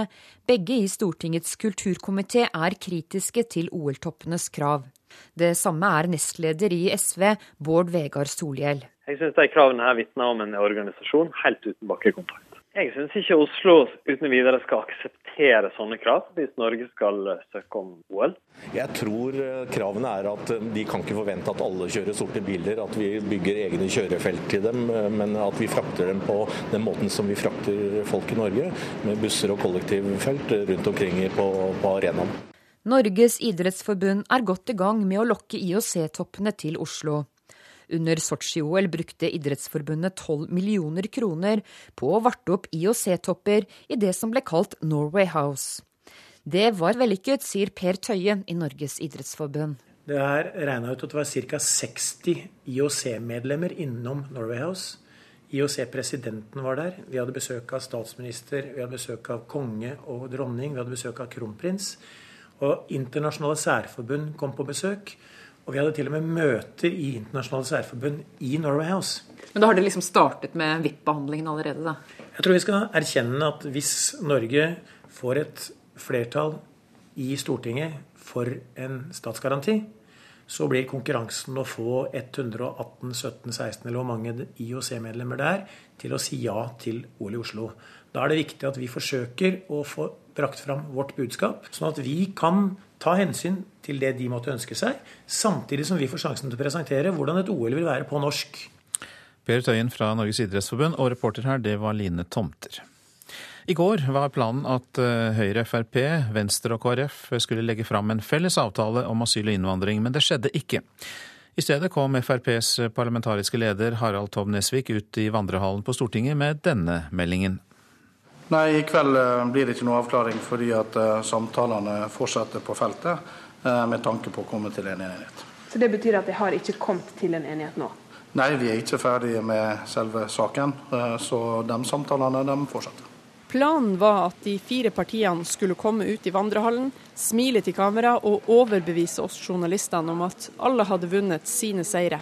begge i Stortingets kulturkomité, er kritiske til OL-toppenes krav. Det samme er nestleder i SV, Bård Vegar Solhjell. Jeg syns de kravene her vitner om en organisasjon helt uten bakkekontakt. Jeg syns ikke Oslo uten videre skal akseptere sånne krav hvis Norge skal søke om OL. Jeg tror eh, kravene er at eh, de kan ikke forvente at alle kjører sorte biler, at vi bygger egne kjørefelt til dem, eh, men at vi frakter dem på den måten som vi frakter folk i Norge, med busser og kollektivfelt rundt omkring på, på arenaen. Norges idrettsforbund er godt i gang med å lokke IOC-toppene til Oslo. Under Sotsji-OL brukte Idrettsforbundet 12 millioner kroner på å varte opp IOC-topper i det som ble kalt Norway House. Det var vellykket, sier Per Tøye i Norges idrettsforbund. Det er regna ut at det var ca. 60 IOC-medlemmer innom Norway House. IOC-presidenten var der. Vi hadde besøk av statsminister, vi hadde besøk av konge og dronning, vi hadde besøk av kronprins. Og internasjonale særforbund kom på besøk. Og vi hadde til og med møter i internasjonale særforbund i Norway House. Men da har det liksom startet med VIP-behandlingen allerede, da? Jeg tror vi skal erkjenne at hvis Norge får et flertall i Stortinget for en statsgaranti, så blir konkurransen å få 118, 17, 16 eller hvor mange IOC-medlemmer det er, til å si ja til OL i Oslo. Da er det viktig at vi forsøker å få brakt fram vårt budskap, sånn at vi kan ta hensyn til det de måtte ønske seg, samtidig som vi får sjansen til å presentere hvordan et OL vil være på norsk. Per Tøyen fra Norges idrettsforbund, og reporter her, det var Line Tomter. I går var planen at eh, Høyre, Frp, Venstre og KrF skulle legge fram en felles avtale om asyl og innvandring, men det skjedde ikke. I stedet kom FrPs parlamentariske leder Harald Tom Nesvik ut i vandrehallen på Stortinget med denne meldingen. Nei, I kveld eh, blir det ikke noe avklaring fordi at uh, samtalene fortsetter på feltet uh, med tanke på å komme til en enighet. Så Det betyr at de har ikke kommet til en enighet nå? Nei, vi er ikke ferdige med selve saken. Så de samtalene de fortsetter. Planen var at de fire partiene skulle komme ut i vandrehallen, smile til kamera og overbevise oss journalistene om at alle hadde vunnet sine seire.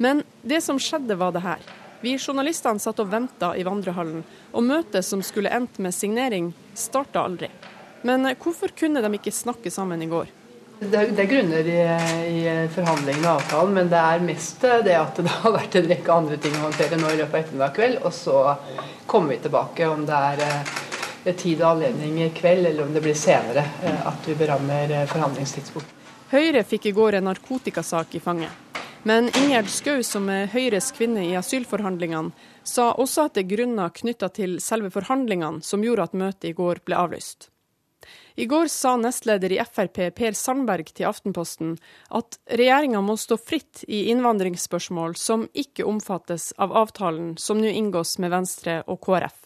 Men det som skjedde var det her. Vi journalistene satt og venta i vandrehallen, og møtet som skulle endt med signering, starta aldri. Men hvorfor kunne de ikke snakke sammen i går? Det er, det er grunner i, i forhandlingene og avtalen, men det er mest det at det har vært en rekke andre ting å håndtere nå i løpet av ettermiddag kveld. Og så kommer vi tilbake om det er eh, tid og anledning i kveld, eller om det blir senere eh, at vi berammer eh, forhandlingstidspunkt. Høyre fikk i går en narkotikasak i fanget. Men Ingjerd Schou, som er Høyres kvinne i asylforhandlingene, sa også at det er grunner knytta til selve forhandlingene som gjorde at møtet i går ble avlyst. I går sa nestleder i Frp Per Sandberg til Aftenposten at regjeringa må stå fritt i innvandringsspørsmål som ikke omfattes av avtalen som nå inngås med Venstre og KrF.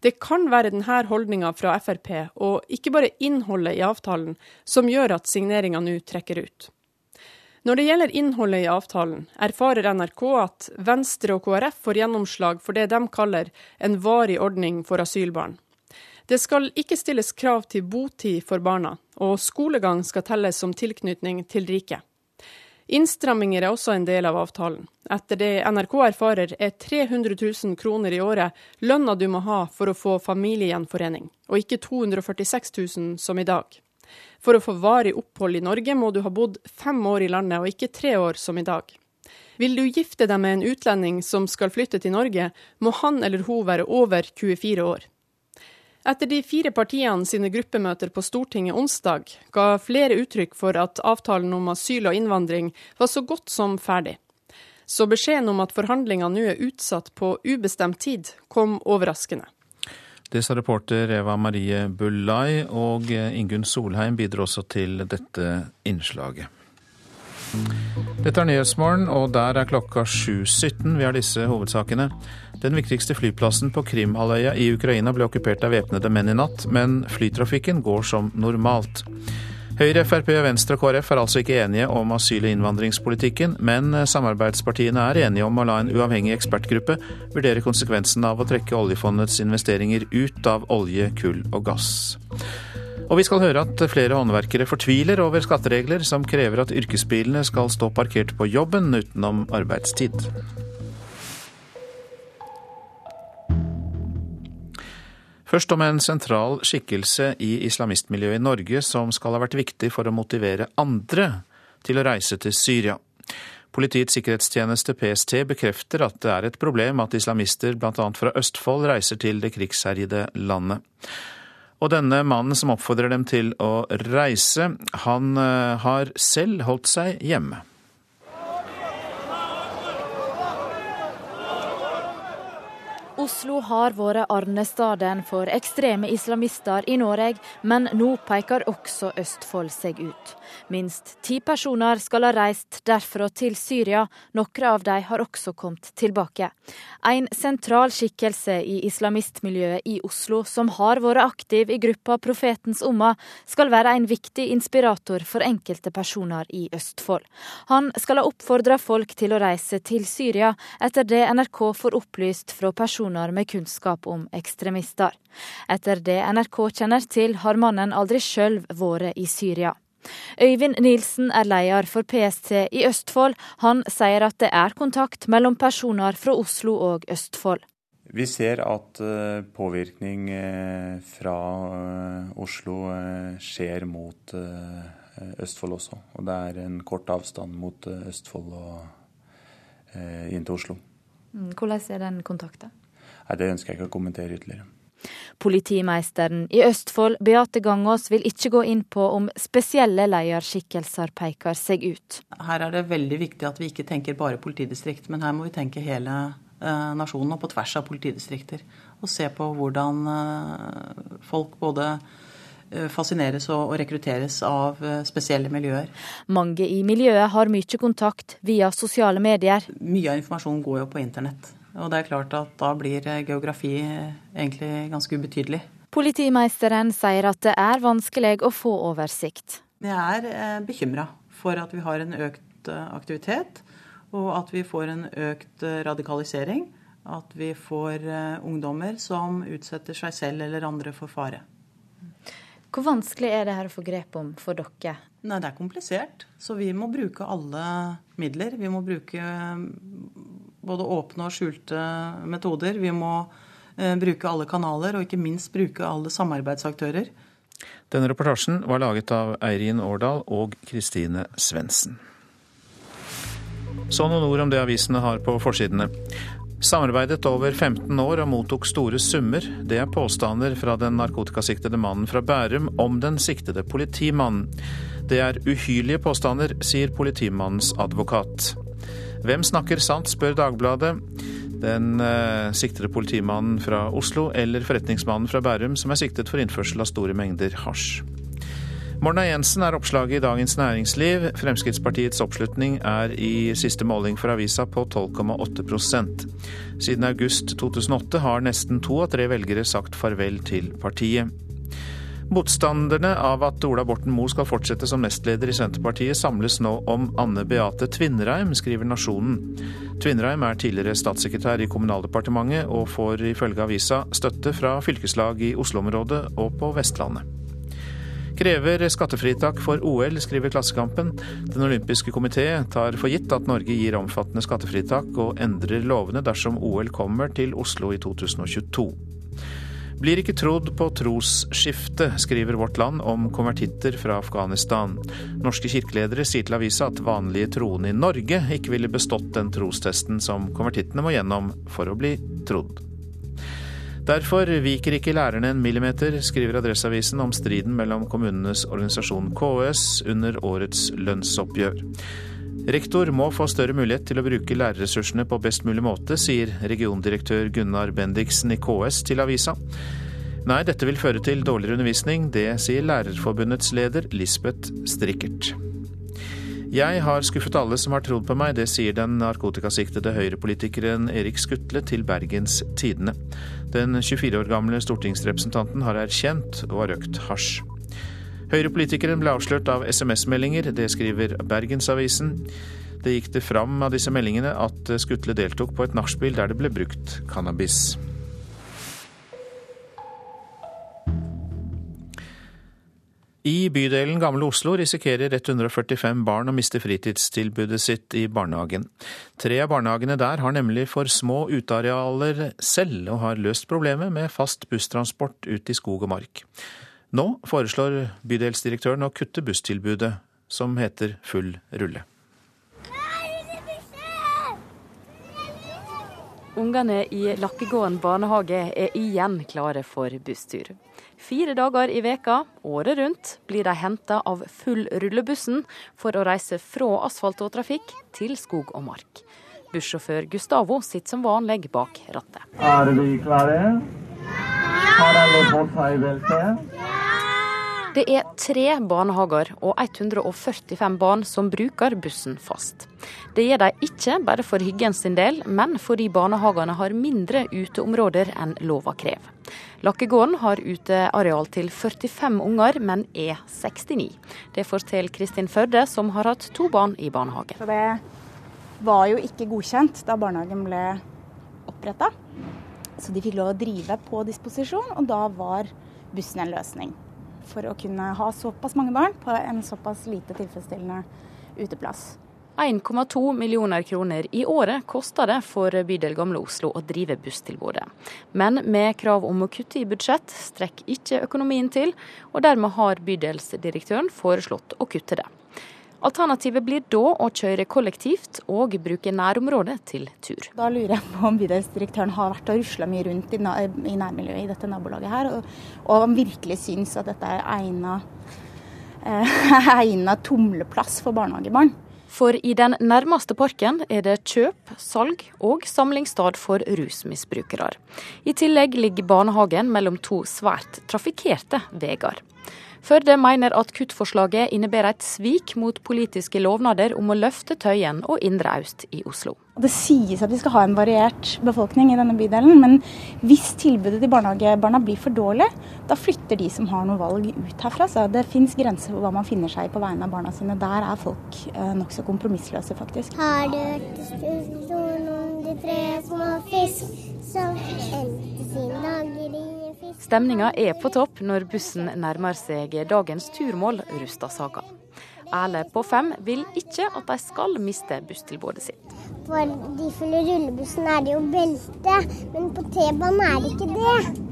Det kan være denne holdninga fra Frp, og ikke bare innholdet i avtalen, som gjør at signeringa nå trekker ut. Når det gjelder innholdet i avtalen, erfarer NRK at Venstre og KrF får gjennomslag for det de kaller en varig ordning for asylbarn. Det skal ikke stilles krav til botid for barna, og skolegang skal telles som tilknytning til riket. Innstramminger er også en del av avtalen. Etter det NRK erfarer, er 300 000 kroner i året lønna du må ha for å få familiegjenforening, og ikke 246 000 som i dag. For å få varig opphold i Norge må du ha bodd fem år i landet, og ikke tre år som i dag. Vil du gifte deg med en utlending som skal flytte til Norge, må han eller hun være over 24 år. Etter de fire partiene sine gruppemøter på Stortinget onsdag ga flere uttrykk for at avtalen om asyl og innvandring var så godt som ferdig. Så beskjeden om at forhandlingene nå er utsatt på ubestemt tid, kom overraskende. Det sa reporter Eva Marie Bullai, og Ingunn Solheim bidro også til dette innslaget. Dette er Nyhetsmorgen, og der er klokka 7.17. Vi har disse hovedsakene. Den viktigste flyplassen på Krimhalvøya i Ukraina ble okkupert av væpnede menn i natt, men flytrafikken går som normalt. Høyre, Frp, Venstre og KrF er altså ikke enige om asyl- og innvandringspolitikken, men samarbeidspartiene er enige om å la en uavhengig ekspertgruppe vurdere konsekvensen av å trekke oljefondets investeringer ut av olje, kull og gass. Og vi skal høre at flere håndverkere fortviler over skatteregler som krever at yrkesbilene skal stå parkert på jobben utenom arbeidstid. Først om en sentral skikkelse i islamistmiljøet i Norge som skal ha vært viktig for å motivere andre til å reise til Syria. Politiets sikkerhetstjeneste PST bekrefter at det er et problem at islamister bl.a. fra Østfold reiser til det krigsherjede landet. Og denne mannen som oppfordrer dem til å reise, han eh, har selv holdt seg hjemme. Oslo har vært arnestaden for ekstreme islamister i Norge, men nå peker også Østfold seg ut. Minst ti personer skal ha reist derfra til Syria, noen av dem har også kommet tilbake. En sentral skikkelse i islamistmiljøet i Oslo, som har vært aktiv i gruppa Profetens Umma, skal være en viktig inspirator for enkelte personer i Østfold. Han skal ha oppfordra folk til å reise til Syria, etter det NRK får opplyst fra personer personer med kunnskap om ekstremister. Etter det NRK kjenner til, har mannen aldri sjøl vært i Syria. Øyvind Nilsen er leder for PST i Østfold. Han sier at det er kontakt mellom personer fra Oslo og Østfold. Vi ser at eh, påvirkning eh, fra eh, Oslo skjer mot Østfold også. Og det er en kort avstand mot Østfold og inn til Oslo. Mm, hvordan er den kontakten? Nei, Det ønsker jeg ikke å kommentere ytterligere. Politimeisteren i Østfold, Beate Gangås, vil ikke gå inn på om spesielle lederskikkelser peker seg ut. Her er det veldig viktig at vi ikke tenker bare politidistrikt, men her må vi tenke hele eh, nasjonen og på tvers av politidistrikter. Og se på hvordan eh, folk både eh, fascineres og rekrutteres av spesielle miljøer. Mange i miljøet har mye kontakt via sosiale medier. Mye av informasjonen går jo på internett. Og det er klart at da blir eh, geografi eh, egentlig ganske ubetydelig. Politimeisteren sier at det er vanskelig å få oversikt. Jeg er eh, bekymra for at vi har en økt aktivitet, og at vi får en økt radikalisering. At vi får ungdommer som utsetter seg selv eller andre for fare. Hvor vanskelig er det her å få grep om for dere? Nei, Det er komplisert. Så vi må bruke alle midler. Vi må bruke både åpne og skjulte metoder. Vi må eh, bruke alle kanaler, og ikke minst bruke alle samarbeidsaktører. Denne reportasjen var laget av Eirin Årdal og Kristine Svendsen. Så noen ord om det avisene har på forsidene. Samarbeidet over 15 år og mottok store summer. Det er påstander fra den narkotikasiktede mannen fra Bærum om den siktede politimannen. Det er uhyrlige påstander, sier politimannens advokat. Hvem snakker sant, spør Dagbladet. Den eh, siktede politimannen fra Oslo eller forretningsmannen fra Bærum som er siktet for innførsel av store mengder hasj. Morna Jensen er oppslaget i Dagens Næringsliv. Fremskrittspartiets oppslutning er i siste måling for avisa på 12,8% Siden august 2008 har nesten to av tre velgere sagt farvel til partiet. Motstanderne av at Ola Borten Moe skal fortsette som nestleder i Senterpartiet, samles nå om Anne Beate Tvinnereim, skriver Nasjonen. Tvinnereim er tidligere statssekretær i Kommunaldepartementet, og får ifølge avisa støtte fra fylkeslag i Oslo-området og på Vestlandet krever skattefritak for OL, skriver Klassekampen. Den olympiske komité tar for gitt at Norge gir omfattende skattefritak og endrer lovene dersom OL kommer til Oslo i 2022. Blir ikke trodd på trosskifte, skriver Vårt Land om konvertitter fra Afghanistan. Norske kirkeledere sier til avisa at vanlige troende i Norge ikke ville bestått den trostesten som konvertittene må gjennom for å bli trodd. Derfor viker ikke lærerne en millimeter, skriver Adresseavisen om striden mellom kommunenes organisasjon KS under årets lønnsoppgjør. Rektor må få større mulighet til å bruke lærerressursene på best mulig måte, sier regiondirektør Gunnar Bendiksen i KS til avisa. Nei, dette vil føre til dårligere undervisning, det sier Lærerforbundets leder Lisbeth Strikkert. Jeg har skuffet alle som har trodd på meg, det sier den narkotikasiktede høyrepolitikeren Erik Skutle til Bergens Tidende. Den 24 år gamle stortingsrepresentanten har erkjent å ha røkt hasj. Høyrepolitikeren ble avslørt av SMS-meldinger, det skriver Bergensavisen. Det gikk det fram av disse meldingene at Skutle deltok på et nachspiel der det ble brukt cannabis. I bydelen Gamle Oslo risikerer 145 barn å miste fritidstilbudet sitt i barnehagen. Tre av barnehagene der har nemlig for små utearealer selv, og har løst problemet med fast busstransport ut i skog og mark. Nå foreslår bydelsdirektøren å kutte busstilbudet, som heter Full rulle. Ungene i Lakkegården barnehage er igjen klare for busstur. Fire dager i veka, året rundt, blir de henta av full rullebussen for å reise fra asfalt og trafikk til skog og mark. Bussjåfør Gustavo sitter som vanlig bak rattet. Er vi klare? Har alle? Det er tre barnehager og 145 barn som bruker bussen fast. Det gjør de ikke bare for hyggen sin del, men fordi barnehagene har mindre uteområder enn lova krever. Lakkegården har uteareal til 45 unger, men er 69. Det forteller Kristin Førde, som har hatt to barn i barnehagen. Så det var jo ikke godkjent da barnehagen ble oppretta. Så de fikk lov å drive på disposisjon, og da var bussen en løsning for å kunne ha såpass mange barn på en såpass lite tilfredsstillende uteplass. 1,2 millioner kroner i året koster det for bydel Gamle Oslo å drive busstilbudet. Men med krav om å kutte i budsjett strekker ikke økonomien til, og dermed har bydelsdirektøren foreslått å kutte det. Alternativet blir da å kjøre kollektivt og bruke nærområdet til tur. Da lurer jeg på om bydelsdirektøren har vært og rusla mye rundt i, nærmiljøet i dette nabolaget her, og, og han virkelig syns at dette er egna, eh, *laughs* tumleplass for barnehagebarn. For i den nærmeste parken er det kjøp, salg og samlingssted for rusmisbrukere. I tillegg ligger barnehagen mellom to svært trafikkerte veier. Førde mener at kuttforslaget innebærer et svik mot politiske lovnader om å løfte Tøyen og Indre Aust i Oslo. Det sies at vi skal ha en variert befolkning i denne bydelen, men hvis tilbudet til barnehagebarna blir for dårlig, da flytter de som har noe valg ut herfra. Så det fins grenser for hva man finner seg i på vegne av barna sine. Der er folk eh, nokså kompromissløse, faktisk. Har du hørt historien om de tre små fisk som endte sin dager i Stemninga er på topp når bussen nærmer seg dagens turmål, Rustadsaga. Erle på fem vil ikke at de skal miste busstilbudet sitt. For de fulle rullebussen er det jo belte, men på T-banen er det ikke det.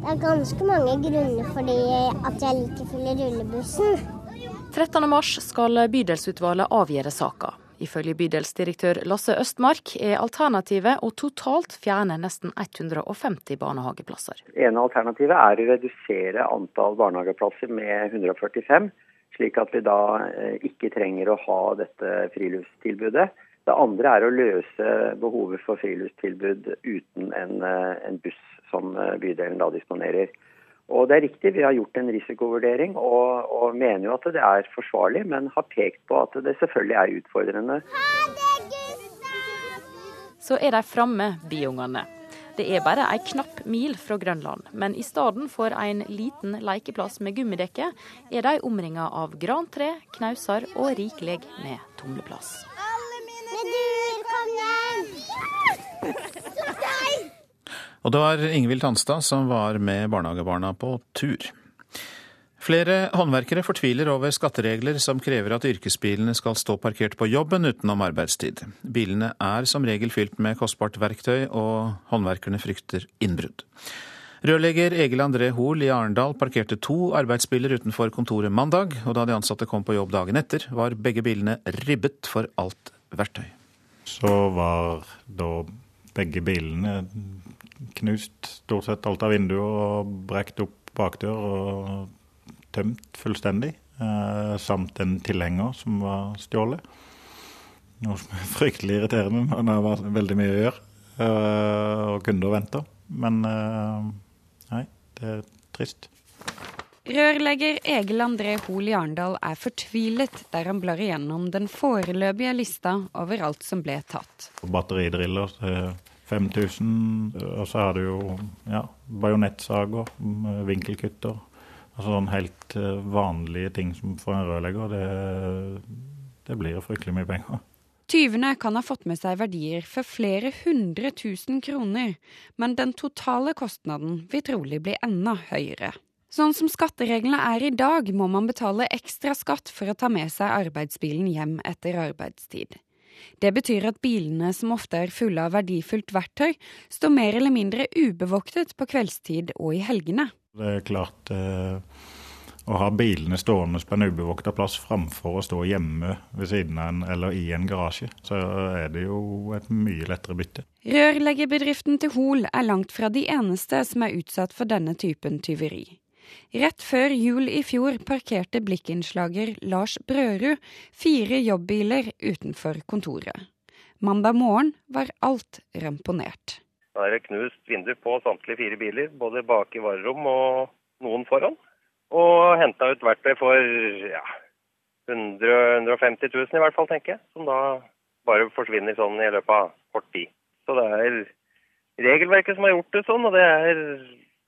Det er ganske mange grunner for at jeg liker fulle rullebussen. 13.3 skal bydelsutvalget avgjøre saka. Ifølge bydelsdirektør Lasse Østmark er alternativet å totalt fjerne nesten 150 barnehageplasser. Ene alternativet er å redusere antall barnehageplasser med 145, slik at vi da eh, ikke trenger å ha dette friluftstilbudet. Det andre er å løse behovet for friluftstilbud uten en, eh, en buss som eh, bydelen da disponerer. Og det er riktig, vi har gjort en risikovurdering og, og, mener jo at det er forsvarlig, men har pekt på at det selvfølgelig er utfordrende. Så er de framme, biungene. Det er bare ei knapp mil fra Grønland, men i stedet for en liten lekeplass med gummidekke, er de omringa av grantre, knauser og rikelig med tumleplass. Alle mine duer, kongen! Og det var Ingvild Tanstad som var med barnehagebarna på tur. Flere håndverkere fortviler over skatteregler som krever at yrkesbilene skal stå parkert på jobben utenom arbeidstid. Bilene er som regel fylt med kostbart verktøy, og håndverkerne frykter innbrudd. Rørlegger Egil André Hoel i Arendal parkerte to arbeidsbiler utenfor kontoret mandag, og da de ansatte kom på jobb dagen etter, var begge bilene ribbet for alt verktøy. Så var da begge bilene knust stort sett alt av vinduer og brekt opp bakdør og tømt fullstendig. Eh, samt en tilhenger som var stjålet. Noe som er fryktelig irriterende men det var veldig mye å gjøre eh, og kunder venter. Men eh, nei, det er trist. Rørlegger Egil André Hoel i er fortvilet der han blar igjennom den foreløpige lista over alt som ble tatt. Batteridriller 5000. Og så er det jo ja, bajonettsager, vinkelkutter. Altså sånn helt eh, vanlige ting som for en rørlegger. Det, det blir fryktelig mye penger. Tyvene kan ha fått med seg verdier for flere hundre tusen kroner, men den totale kostnaden vil trolig bli enda høyere. Sånn som skattereglene er i dag, må man betale ekstra skatt for å ta med seg arbeidsbilen hjem etter arbeidstid. Det betyr at bilene, som ofte er fulle av verdifullt verktøy, står mer eller mindre ubevoktet på kveldstid og i helgene. Det er klart eh, å ha bilene stående på en ubevokta plass framfor å stå hjemme ved siden av en eller i en garasje, så er det jo et mye lettere bytte. Rørleggerbedriften til Hol er langt fra de eneste som er utsatt for denne typen tyveri. Rett før jul i fjor parkerte blikkinnslager Lars Brørud fire jobbbiler utenfor kontoret. Mandag morgen var alt ramponert. Da er det knust vindu på samtlige fire biler, både bak i varerom og noen foran. Og henta ut verktøy for ja, 100 150 000 i hvert fall, tenker jeg. Som da bare forsvinner sånn i løpet av kort tid. Så det er regelverket som har gjort det sånn, og det er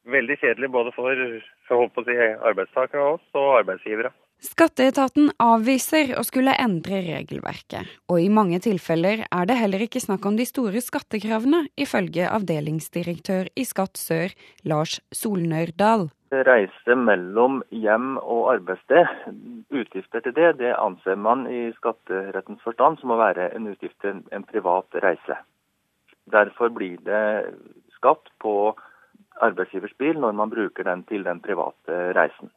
veldig kjedelig både for, si, arbeidstakere og oss og arbeidsgivere. Skatteetaten avviser å skulle endre regelverket, og i mange tilfeller er det heller ikke snakk om de store skattekravene, ifølge avdelingsdirektør i Skatt sør, Lars Solnørdal. Reise mellom hjem og arbeidssted, utgifter til det, det anser man i skatterettens forstand som å være en utgift til en privat reise. Derfor blir det skatt på arbeidsgivers bil når man bruker den til den private reisen.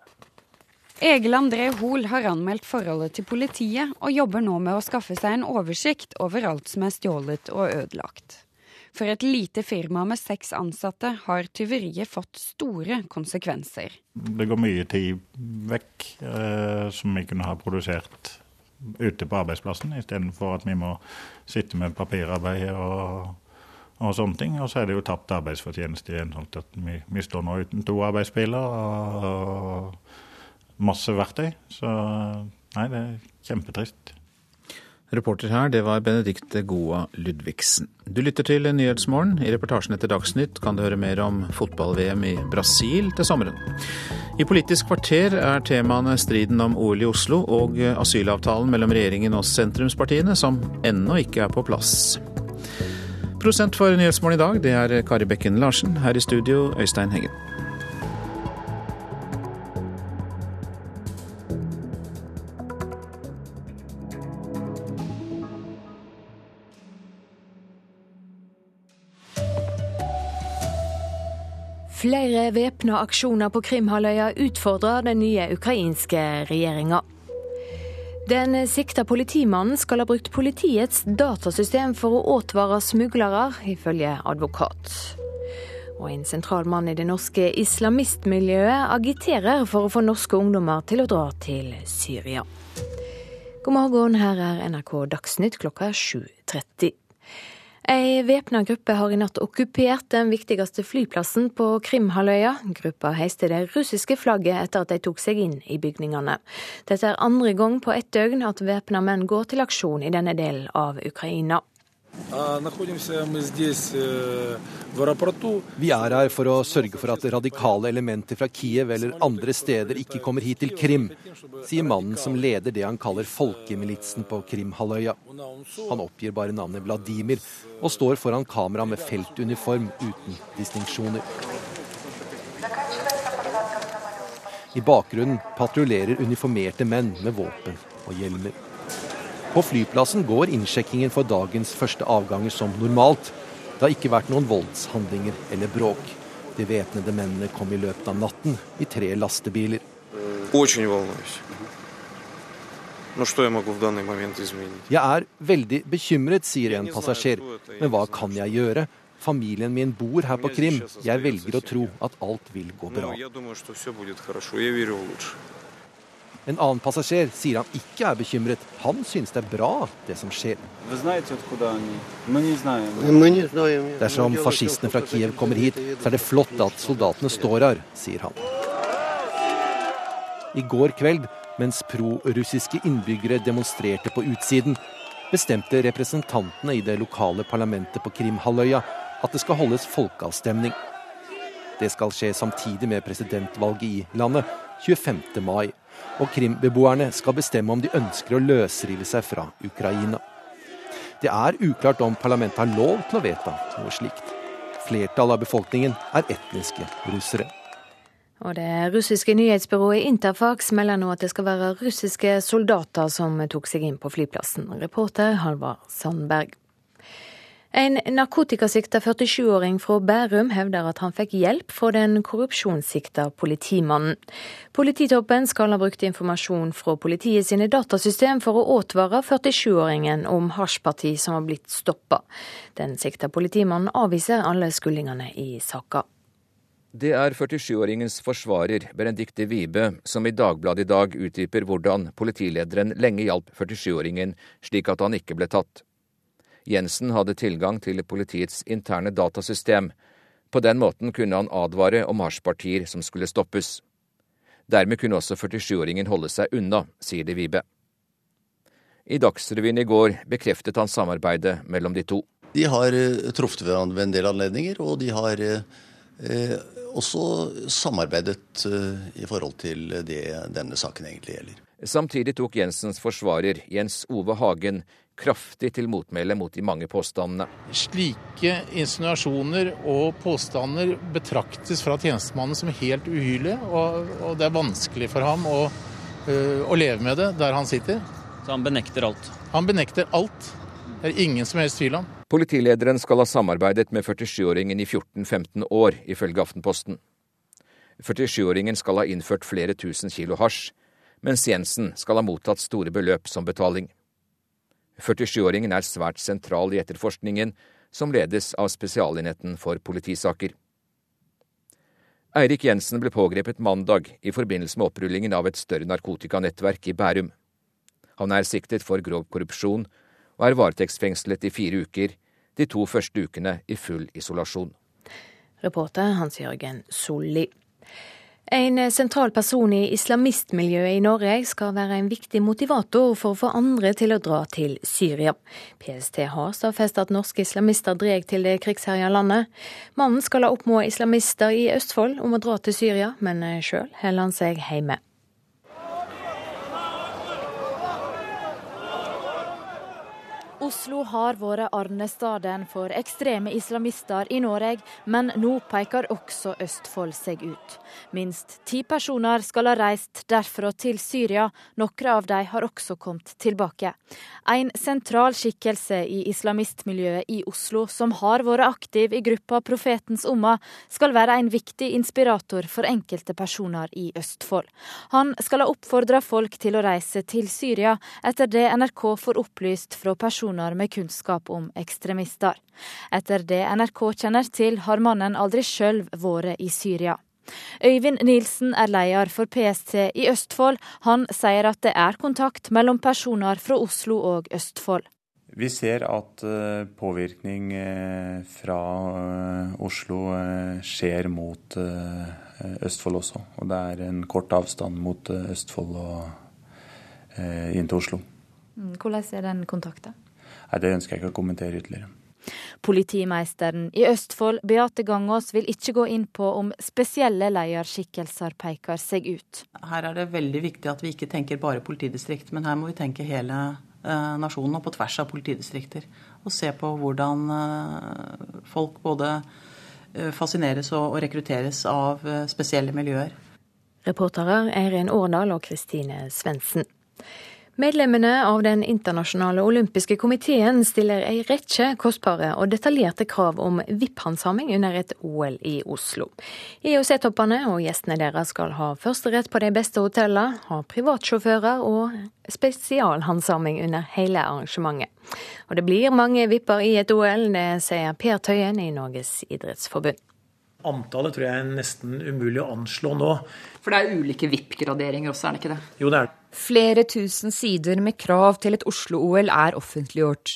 Egil André Hoel har anmeldt forholdet til politiet, og jobber nå med å skaffe seg en oversikt over alt som er stjålet og ødelagt. For et lite firma med seks ansatte har tyveriet fått store konsekvenser. Det går mye tid vekk eh, som vi kunne ha produsert ute på arbeidsplassen, istedenfor at vi må sitte med papirarbeid og og sånne ting. Og så er det jo tapt arbeidsfortjeneste igjen. sånn at vi, vi, står nå uten to arbeidsbiler og, og masse verktøy. Så nei, det er kjempetrist. Reporter her, det var Benedikte Goa Ludvigsen. Du lytter til Nyhetsmorgen. I reportasjen etter Dagsnytt kan du høre mer om fotball-VM i Brasil til sommeren. I Politisk kvarter er temaene striden om OL i Oslo og asylavtalen mellom regjeringen og sentrumspartiene, som ennå ikke er på plass. Prosent for Nyhetsmorgen i dag, det er Kari Bekken Larsen. Her i studio, Øystein Heggen. Flere væpna aksjoner på Krimhalvøya utfordrer den nye ukrainske regjeringa. Den sikta politimannen skal ha brukt politiets datasystem for å advare smuglere, ifølge advokat. Og en sentral mann i det norske islamistmiljøet agiterer for å få norske ungdommer til å dra til Syria. God morgen, her er NRK Dagsnytt klokka 7.30. Ei væpna gruppe har i natt okkupert den viktigste flyplassen på Krimhalvøya. Gruppa heiste det russiske flagget etter at de tok seg inn i bygningene. Dette er andre gang på ett døgn at væpna menn går til aksjon i denne delen av Ukraina. Vi er her for å sørge for at radikale elementer fra Kiev eller andre steder ikke kommer hit til Krim, sier mannen som leder det han kaller folkemilitsen på Krimhalvøya. Han oppgir bare navnet Vladimir, og står foran kamera med feltuniform uten distinksjoner. I bakgrunnen patruljerer uniformerte menn med våpen og hjelmer. På flyplassen går innsjekkingen for dagens første avganger som normalt. Det har ikke vært noen voldshandlinger eller bråk. De væpnede mennene kom i løpet av natten i tre lastebiler. Jeg er veldig bekymret, sier en passasjer. Men hva kan jeg gjøre? Familien min bor her på Krim. Jeg velger å tro at alt vil gå bra. En annen passasjer sier han ikke er bekymret. Han synes det er bra, det som skjer. Dersom fascistene fra Kiev kommer hit, så er det flott at soldatene står her, sier han. I går kveld, mens pro-russiske innbyggere demonstrerte på utsiden, bestemte representantene i det lokale parlamentet på Krimhalvøya at det skal holdes folkeavstemning. Det skal skje samtidig med presidentvalget i landet 25. mai og Krim-beboerne skal bestemme om de ønsker å løsrive seg fra Ukraina. Det er uklart om parlamentet har lov til å vedta noe slikt. Flertallet av befolkningen er etniske russere. Og det russiske nyhetsbyrået Interfax melder nå at det skal være russiske soldater som tok seg inn på flyplassen. Reporter Halvard Sandberg. En narkotikasikta 47-åring fra Bærum hevder at han fikk hjelp fra den korrupsjonssikta politimannen. Polititoppen skal ha brukt informasjon fra politiet sine datasystem for å advare 47-åringen om hasjparti som har blitt stoppa. Den sikta politimannen avviser alle skuldingene i saka. Det er 47-åringens forsvarer, Benedicte Vibe, som i Dagbladet i dag utdyper hvordan politilederen lenge hjalp 47-åringen slik at han ikke ble tatt. Jensen hadde tilgang til politiets interne datasystem. På den måten kunne han advare om hasjpartier som skulle stoppes. Dermed kunne også 47-åringen holde seg unna, sier de Vibe. I Dagsrevyen i går bekreftet han samarbeidet mellom de to. De har eh, truffet hverandre ved en del anledninger, og de har eh, også samarbeidet eh, i forhold til det denne saken egentlig gjelder. Samtidig tok Jensens forsvarer, Jens Ove Hagen, kraftig til motmæle mot de mange påstandene. Slike insinuasjoner og påstander betraktes fra tjenestemannen som helt uhyrlige, og, og, det er vanskelig for ham å, øh, å, leve med det der han sitter. Så han benekter alt? Han benekter alt. Det er ingen som helst tvil om. Politilederen skal ha samarbeidet med 47-åringen i 14-15 år, ifølge Aftenposten. 47-åringen skal ha innført flere tusen kilo hasj, mens Jensen skal ha mottatt store beløp som betaling. 47-åringen er svært sentral i etterforskningen, som ledes av Spesialenheten for politisaker. Eirik Jensen ble pågrepet mandag i forbindelse med opprullingen av et større narkotikanettverk i Bærum. Han er siktet for grov korrupsjon og er varetektsfengslet i fire uker, de to første ukene i full isolasjon. Reporter Hans Jørgen Solli. En sentral person i islamistmiljøet i Norge skal være en viktig motivator for å få andre til å dra til Syria. PST har stadfestet at norske islamister dreg til det krigsherja landet. Mannen skal ha oppmodet islamister i Østfold om å dra til Syria, men sjøl holder han seg hjemme. Oslo har vært arnestaden for ekstreme islamister i Norge, men nå peker også Østfold seg ut. Minst ti personer skal ha reist derfra til Syria, noen av dem har også kommet tilbake. En sentral skikkelse i islamistmiljøet i Oslo, som har vært aktiv i gruppa Profetens Umma, skal være en viktig inspirator for enkelte personer i Østfold. Han skal ha oppfordra folk til å reise til Syria, etter det NRK får opplyst fra personer personer med kunnskap om ekstremister. Etter det NRK kjenner til, har mannen aldri sjøl vært i Syria. Øyvind Nilsen er leder for PST i Østfold. Han sier at det er kontakt mellom personer fra Oslo og Østfold. Vi ser at eh, påvirkning eh, fra eh, Oslo skjer mot Østfold også. Og det er en kort avstand mot Østfold og inn til Oslo. Mm, hvordan er den kontakten? Nei, Det ønsker jeg ikke å kommentere ytterligere. Politimeisteren i Østfold, Beate Gangås, vil ikke gå inn på om spesielle lederskikkelser peker seg ut. Her er det veldig viktig at vi ikke tenker bare politidistrikt, men her må vi tenke hele eh, nasjonen og på tvers av politidistrikter. Og se på hvordan eh, folk både eh, fascineres og, og rekrutteres av spesielle miljøer. Reportere Eirin Årdal og Kristine Svendsen. Medlemmene av Den internasjonale olympiske komiteen stiller ei rekke kostbare og detaljerte krav om VIP-handsaming under et OL i Oslo. IOC-toppene og gjestene deres skal ha førsterett på de beste hotellene, ha privatsjåfører og spesialhandsaming under hele arrangementet. Og det blir mange VIP-er i et OL, det sier Per Tøyen i Norges idrettsforbund. Antallet tror jeg er nesten umulig å anslå nå. For det er ulike VIP-graderinger også, er det ikke det? Jo, det er det. Flere tusen sider med krav til et Oslo-OL er offentliggjort.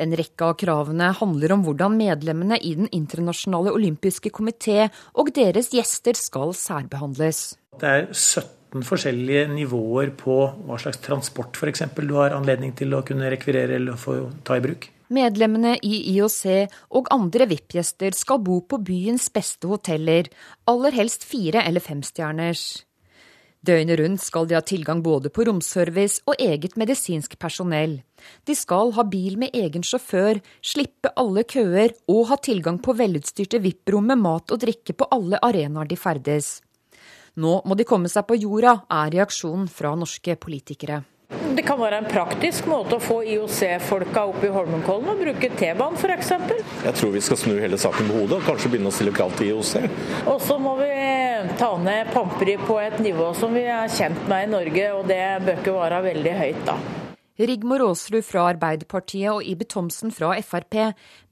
En rekke av kravene handler om hvordan medlemmene i Den internasjonale olympiske komité og deres gjester skal særbehandles. Det er 17 forskjellige nivåer på hva slags transport f.eks. du har anledning til å kunne rekvirere eller få ta i bruk. Medlemmene i IOC og andre VIP-gjester skal bo på byens beste hoteller, aller helst fire- eller femstjerners. Døgnet rundt skal de ha tilgang både på romservice og eget medisinsk personell. De skal ha bil med egen sjåfør, slippe alle køer og ha tilgang på velutstyrte VIP-rom med mat og drikke på alle arenaer de ferdes. Nå må de komme seg på jorda, er reaksjonen fra norske politikere. Det kan være en praktisk måte å få IOC-folka opp i Holmenkollen og bruke T-banen f.eks. Jeg tror vi skal snu hele saken på hodet og kanskje begynne å stille krav til IOC. Og så må vi ta ned pamperi på et nivå som vi er kjent med i Norge, og det bør ikke være veldig høyt, da. Rigmor Aasrud fra Arbeiderpartiet og Ibe Thomsen fra Frp,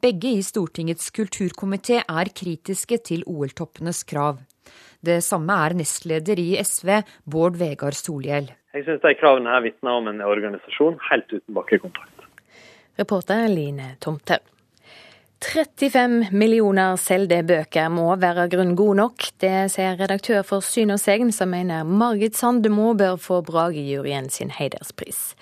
begge i Stortingets kulturkomité, er kritiske til OL-toppenes krav. Det samme er nestleder i SV, Bård Vegar Solhjell. Jeg syns de kravene her vitner om en organisasjon helt uten bakkekontakt. Reporter Line Tomter. 35 millioner solgte bøker må være grunn god nok. Det sier redaktør for Syn og Segn, som mener Margit Sandemo bør få Bragejuryen sin heiderspris.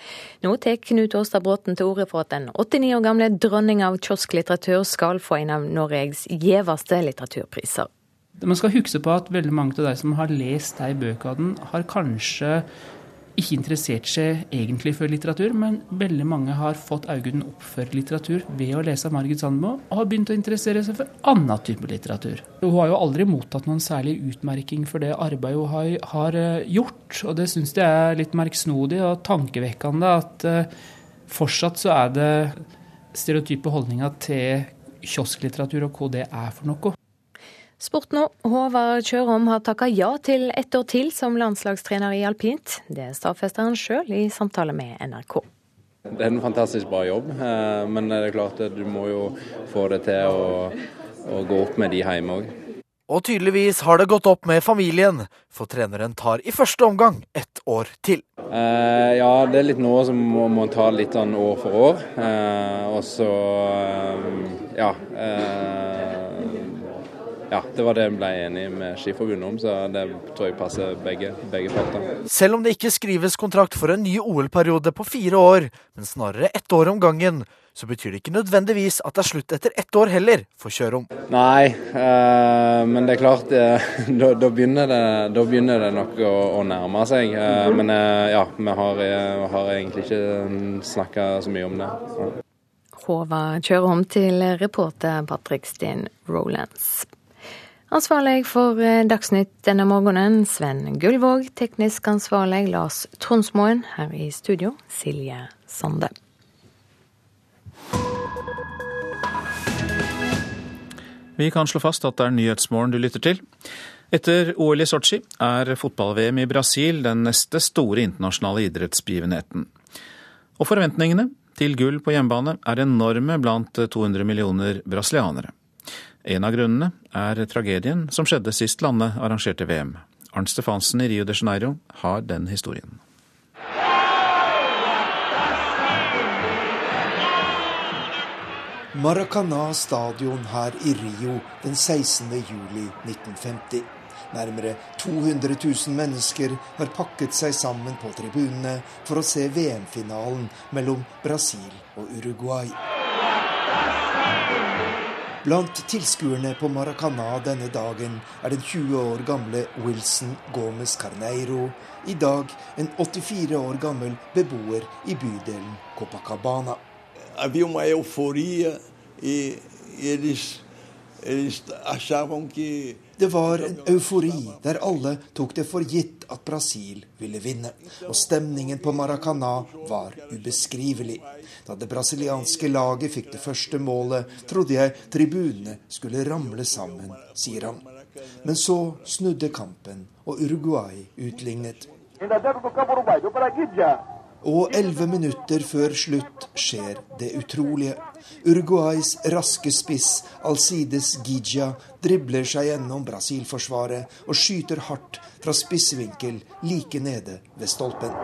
Nå tar Knut Åstad Bråten til orde for at den 89 år gamle dronning av kiosklitteratur skal få en av Norges gjeveste litteraturpriser. Man skal huske på at veldig mange av de som har lest de bøkene, har kanskje ikke interessert seg egentlig for litteratur, men veldig mange har fått øynene opp for litteratur ved å lese Margit Sandmo, og har begynt å interessere seg for annen type litteratur. Hun har jo aldri mottatt noen særlig utmerking for det arbeidet hun har, eh, gjort, og det syns jeg er litt merksnodig og tankevekkende at uh, fortsatt så er det stereotype holdninger til kiosklitteratur og hva det er for noe. Sport nå. Håvard Kjørom har takka ja til ett år til som landslagstrener i alpint. Det stadfester han sjøl i samtale med NRK. Det er en fantastisk bra jobb, eh, men det er klart at du må jo få det til å, å gå opp med de hjemme òg. Og tydeligvis har det gått opp med familien, for treneren tar i første omgang ett år til. Eh, ja, det er litt noe som må, må ta litt sånn år for år. Eh, og så, eh, ja. Eh, ja, det var det en ble enig med Skiforbundet om, så det tror jeg passer begge, begge parter. Selv om det ikke skrives kontrakt for en ny OL-periode på fire år, men snarere ett år om gangen, så betyr det ikke nødvendigvis at det er slutt etter ett år heller for Kjørom. Nei, eh, men det er klart eh, *laughs* da, da, begynner det, da, begynner det, nok å, å nærme seg. Eh, men uh, ja, vi har, har, egentlig ikke snakka så mye om det. Ja. Håvard Kjørom til reporter Patrick Steen Rolands. Ansvarlig for eh, Dagsnytt denne morgenen, Sven Gullvåg. Teknisk ansvarlig Lars Tronsmoen. Her i studio, Silje Sande. Vi kan slå fast at det er Nyhetsmorgen du lytter til. Etter OL i Sotsji er fotball-VM i Brasil den neste store internasjonale idrettsbegivenheten. Og forventningene til gull på hjemmebane er enorme blant 200 millioner brasilianere. En av grunnene er tragedien som skjedde sist landet arrangerte VM. Arnt Stefansen i Rio de Janeiro har den historien. Maracana stadion her i Rio den 16. juli 1950. Nærmere 200 000 mennesker har pakket seg sammen på tribunene for å se VM-finalen mellom Brasil og Uruguay. Blant tilskuerne på Maracana denne dagen er den 20 år gamle Wilson Gomez Carneiro, i dag en 84 år gammel beboer i bydelen Copacabana. Havia uma euforia e eles, eles achavam que det var en eufori der alle tok det for gitt at Brasil ville vinne. Og stemningen på Maracana var ubeskrivelig. Da det brasilianske laget fikk det første målet, trodde jeg tribunene skulle ramle sammen, sier han. Men så snudde kampen, og Uruguay utlignet. Og elleve minutter før slutt skjer det utrolige. Uruguays raske spiss Alcides Gija dribler seg gjennom Brasil-forsvaret og skyter hardt fra spissvinkel like nede ved stolpen.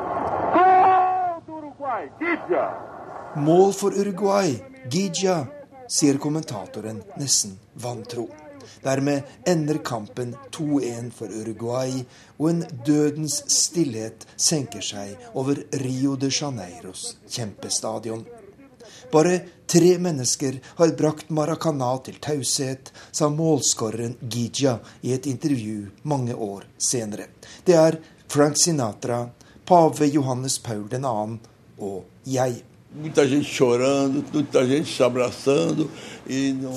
Mål for Uruguay! Gija, sier kommentatoren nesten vantro. Dermed ender kampen 2-1 for Uruguay, og en dødens stillhet senker seg over Rio de Janeiros kjempestadion. Bare tre mennesker har brakt Maracana til taushet, sa målskåreren Gija i et intervju mange år senere. Det er Frank Sinatra, pave Johannes Paul 2. og jeg. Muita gente chorando, muita gente se.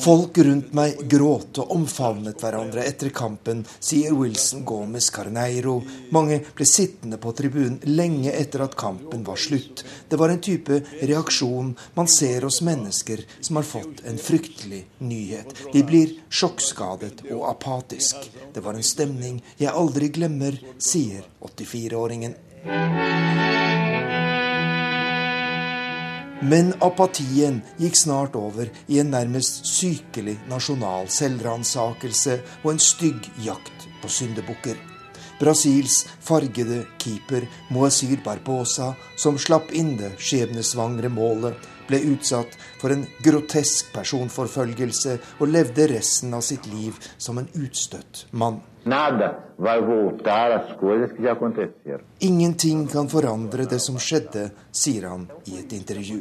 Folk rundt meg gråt og omfavnet hverandre etter kampen, sier Wilson Gomez Carneiro. Mange ble sittende på tribunen lenge etter at kampen var slutt. Det var en type reaksjon man ser hos mennesker som har fått en fryktelig nyhet. De blir sjokkskadet og apatisk. Det var en stemning jeg aldri glemmer, sier 84-åringen. Men apatien gikk snart over i en nærmest sykelig nasjonal selvransakelse og en stygg jakt på syndebukker. Brasils fargede keeper Moazir Barbosa, som slapp inn det skjebnesvangre målet, ble utsatt for en grotesk personforfølgelse og levde resten av sitt liv som en utstøtt mann. Ingenting kan forandre det som skjedde, sier han i et intervju.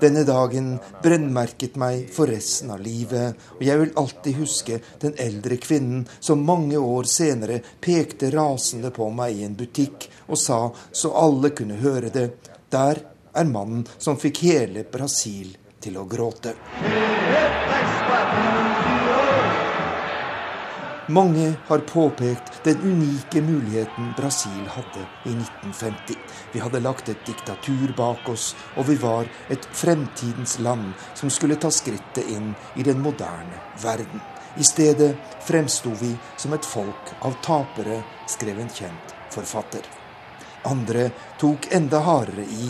Denne dagen brennmerket meg for resten av livet, og jeg vil alltid huske den eldre kvinnen som mange år senere pekte rasende på meg i en butikk og sa, så alle kunne høre det, der er mannen som fikk hele Brasil til å gråte. Mange har påpekt den unike muligheten Brasil hadde i 1950. Vi hadde lagt et diktatur bak oss, og vi var et fremtidens land som skulle ta skrittet inn i den moderne verden. I stedet fremsto vi som et folk av tapere, skrev en kjent forfatter. Andre tok enda hardere i.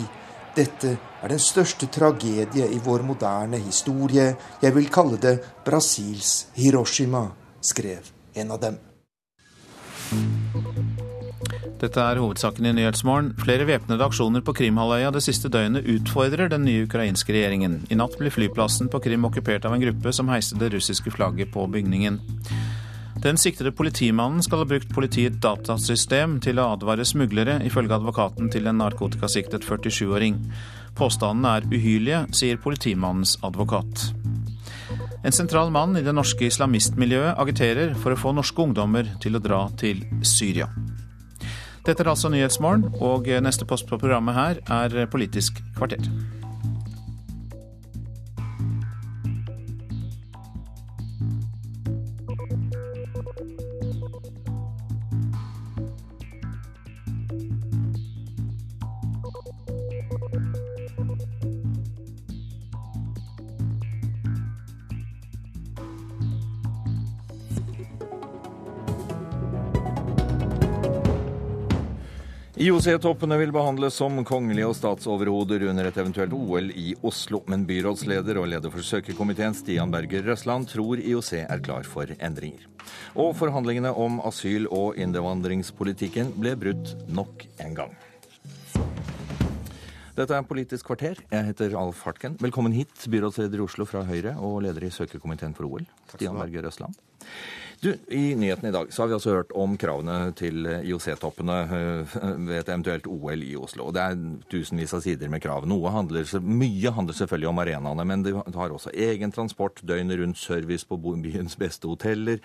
Dette er den største tragedie i vår moderne historie. Jeg vil kalle det Brasils Hiroshima, skrev en av dem. Dette er hovedsaken i Nyhetsmorgen. Flere væpnede aksjoner på Krimhalvøya det siste døgnet utfordrer den nye ukrainske regjeringen. I natt ble flyplassen på Krim okkupert av en gruppe som heiste det russiske flagget på bygningen. Den siktede politimannen skal ha brukt politiets datasystem til å advare smuglere, ifølge advokaten til en narkotikasiktet 47-åring. Påstandene er uhyrlige, sier politimannens advokat. En sentral mann i det norske islamistmiljøet agiterer for å få norske ungdommer til å dra til Syria. Dette er altså Nyhetsmorgen, og neste post på programmet her er Politisk kvarter. IOC-toppene vil behandles som kongelige og statsoverhoder under et eventuelt OL i Oslo, men byrådsleder og leder for søkerkomiteen Stian Berger Røsland tror IOC er klar for endringer. Og forhandlingene om asyl- og innvandringspolitikken ble brutt nok en gang. Dette er Politisk kvarter. Jeg heter Alf Hartken. Velkommen hit, byrådsleder i Oslo fra Høyre og leder i søkerkomiteen for OL, Stian Berger Røsland. Du, I nyhetene i dag så har vi altså hørt om kravene til IOC-toppene eh, ved et eventuelt OL i Oslo. Det er tusenvis av sider med krav. Handler, mye handler selvfølgelig om arenaene, men det har også egen transport, døgnet rundt service på byens beste hoteller.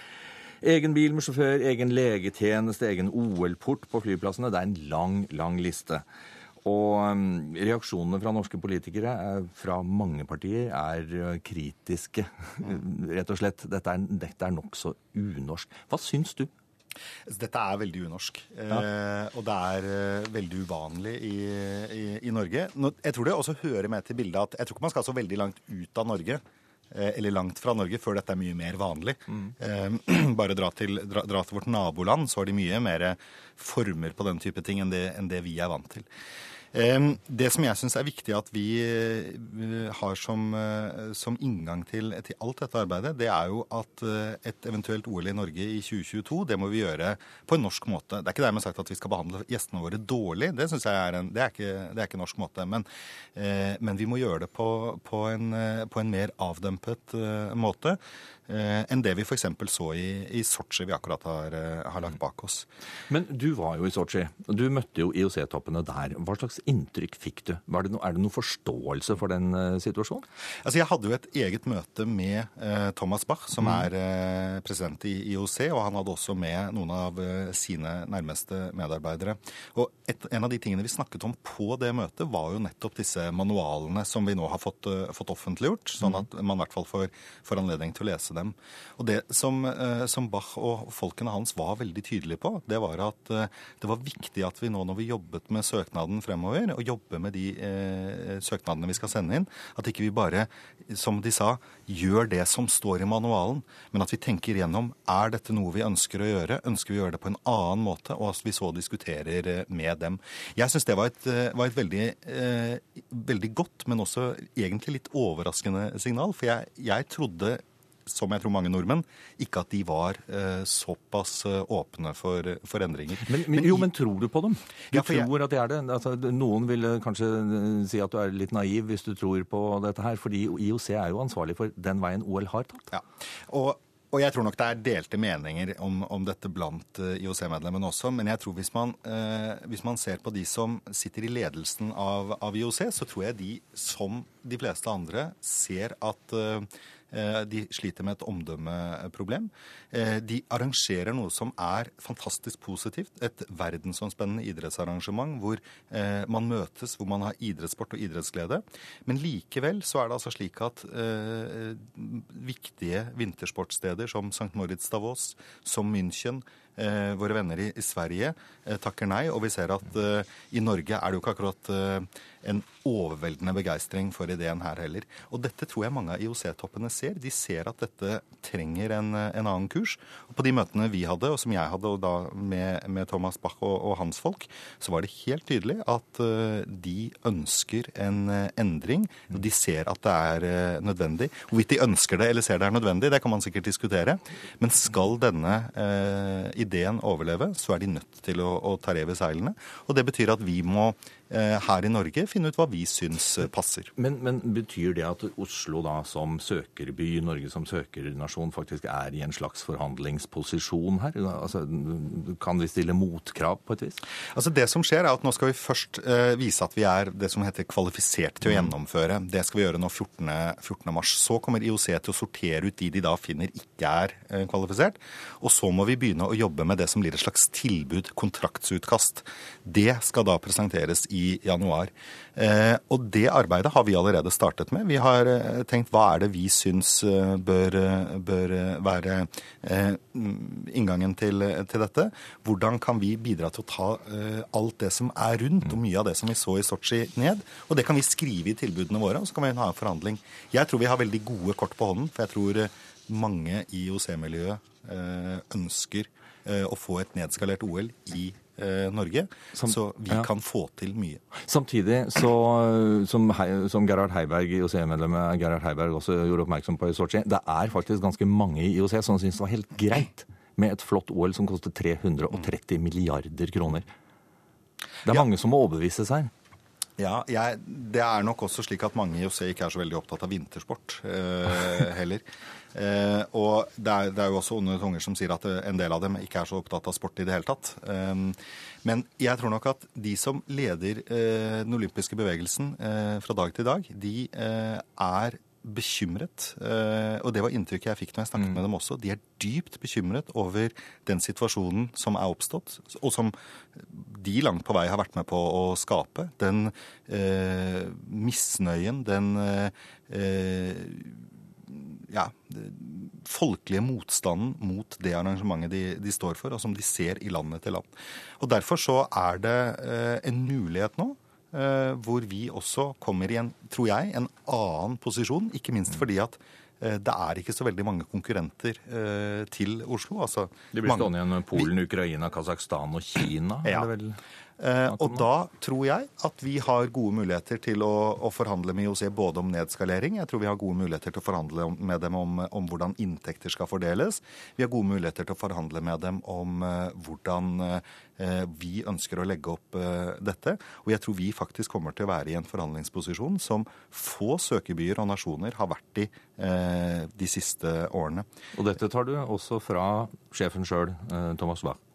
Egen bil med sjåfør, egen legetjeneste, egen OL-port på flyplassene. Det er en lang, lang liste. Og um, reaksjonene fra norske politikere er, fra mange partier er uh, kritiske. *laughs* Rett og slett. Dette er, dette er nokså unorsk. Hva syns du? Dette er veldig unorsk. Ja. Eh, og det er eh, veldig uvanlig i, i, i Norge. Nå, jeg tror det også hører med til bildet at jeg tror ikke man skal så veldig langt ut av Norge. Eh, eller langt fra Norge, før dette er mye mer vanlig. Mm. Eh, *clears throat* bare dra til, dra, dra til, vårt naboland, så har de mye mer former på den type ting enn det, enn det vi er vant til. Det som jeg syns er viktig at vi eh, har som, eh, som inngang til, til, alt dette arbeidet, det er jo at eh, et eventuelt OL i Norge i 2022, det må vi gjøre på en norsk måte. Det er ikke dermed sagt at vi skal behandle gjestene våre dårlig, det er en, det er ikke, det er ikke norsk måte. Men, men, vi må gjøre det på, på, en, på en mer avdempet måte enn det vi f.eks. så i, i Sotsji vi akkurat har, eh, har, lagt bak oss. Men du var jo i Sotsji. Du møtte jo IOC-toppene der. Hva slags inntrykk fikk du? Det no, er det noen forståelse for den uh, situasjonen? Altså, Jeg hadde jo et eget møte med uh, Thomas Bach, som mm. er uh, president i IOC, og han hadde også med noen av sine nærmeste medarbeidere. Og et, En av de tingene vi snakket om på det møtet, var jo nettopp disse manualene som vi nå har fått, fått offentliggjort, sånn mm. at man i hvert fall får, får anledning til å lese dem. Og Det som, eh, som, Bach og folkene hans var veldig tydelige på, det var at eh, det var viktig at vi nå når vi jobbet med søknaden fremover, og jobber med de eh, søknadene vi skal sende inn, at ikke vi bare, som de sa, gjør det som står i manualen, men at vi tenker gjennom er dette noe vi ønsker å gjøre, ønsker vi å gjøre det på en annen måte, og at vi så diskuterer eh, med dem. Jeg syns det var et, var et veldig, eh, veldig, godt, men også egentlig litt overraskende signal. For jeg, jeg trodde som jeg tror mange nordmenn, ikke at de var eh, såpass eh, åpne for, for endringer. Men, men, jo, men tror du på dem? Du ja, tror jeg... at de er det? Altså, noen vil eh, kanskje eh, si at du er litt naiv hvis du tror på dette her, fordi IOC er jo ansvarlig for den veien OL har tatt. Ja, og og jeg tror nok det er delte meninger om, om dette blant uh, IOC-medlemmene også. Men jeg tror hvis man, eh, hvis man, ser på de som sitter i ledelsen av, av, IOC, så tror jeg de, som de fleste andre, ser at Eh, de sliter med et omdømmeproblem. Eh, de arrangerer noe som er fantastisk positivt. Et verdensomspennende idrettsarrangement hvor eh, man møtes, hvor man har idrettssport og idrettsglede. Men likevel så er det altså slik at viktige vintersportsteder som St. Moritz Davos, som München, Eh, våre venner i, Sverige eh, takker nei. Og vi ser at eh, i Norge er det jo ikke akkurat en overveldende begeistring for ideen her heller. Og dette tror jeg mange av IOC-toppene ser. De ser at dette trenger en, en, annen kurs. Og på de møtene vi hadde, og som jeg hadde og da med, med Thomas Bach og, og, hans folk, så var det helt tydelig at de ønsker en endring. Og de ser at det er nødvendig. Hvorvidt de ønsker det eller ser det er nødvendig, det kan man sikkert diskutere. Men skal denne eh, ideen overleve, så er de nødt til å, å ta rev i seilene. Og det betyr at vi må her i Norge finne ut hva vi syns eh, passer. Men, men, betyr det at Oslo da som søkerby, Norge som søkernasjon, faktisk er i en slags forhandlingsposisjon her? Altså, kan vi stille motkrav på et vis? Altså Det som skjer, er at nå skal vi først uh, vise at vi er det som heter kvalifisert til å mm. gjennomføre. Det skal vi gjøre nå 14. 14. mars. Så kommer IOC til å sortere ut de de da finner ikke er kvalifisert. Og så må vi begynne å jobbe med det som blir et slags tilbud, kontraktsutkast. Det skal da presenteres i i januar. Eh, og det arbeidet har vi allerede startet med. Vi har eh, tenkt hva er det vi syns eh, bør, bør være inngangen til, til, dette. Hvordan kan vi bidra til å ta alt det som er rundt, og mye av det som vi så i Sotsji, ned. Og det kan vi skrive i tilbudene våre, og så kan vi ha en forhandling. Jeg tror vi har veldig gode kort på hånden, for jeg tror mange i IOC-miljøet ønsker å få et nedskalert OL i eh, Norge. Som, så vi ja. kan få til mye. Samtidig så, som, som Gerhard Heiberg, IOC-medlemmet Gerhard Heiberg også gjorde oppmerksom på i Sotsji, det er faktisk ganske mange i IOC som syns det var helt greit med et flott OL som koster 330 milliarder kroner. Det er ja. mange som må overbevise seg. Ja, jeg, Det er nok også slik at mange i IOC ikke er så veldig opptatt av vintersport eh, *laughs* heller. Eh, og det er, det er, jo også onde tunger som sier at eh, en del av dem ikke er så opptatt av sport i det hele tatt. Eh, men jeg tror nok at de som leder eh, den olympiske bevegelsen eh, fra dag til dag, de er bekymret, eh, og det var inntrykket jeg fikk når jeg snakket mm. med dem også. De er dypt bekymret over den situasjonen som er oppstått, og som de langt på vei har vært med på å skape. Den eh, misnøyen, den eh, ja, folkelige motstanden mot det arrangementet de, de, står for, og som de ser i land etter land. Og Derfor så er det eh, en mulighet nå Eh, hvor vi også kommer i en, tror jeg, en annen posisjon. Ikke minst fordi at eh, det er ikke så veldig mange konkurrenter eh, til Oslo. Altså, de blir stående igjen Polen, Ukraina, Kasakhstan og Kina? Ja. Eh, og da tror jeg at vi har gode muligheter til å, å, forhandle med IOC både om nedskalering, jeg tror vi har gode muligheter til å forhandle med dem om, om hvordan inntekter skal fordeles. Vi har gode muligheter til å forhandle med dem om uh, hvordan uh, vi ønsker å legge opp uh, dette. Og jeg tror vi faktisk kommer til å være i en forhandlingsposisjon som få søkebyer og nasjoner har vært i de siste årene. Og dette tar du også fra sjefen sjøl, Thomas Bach?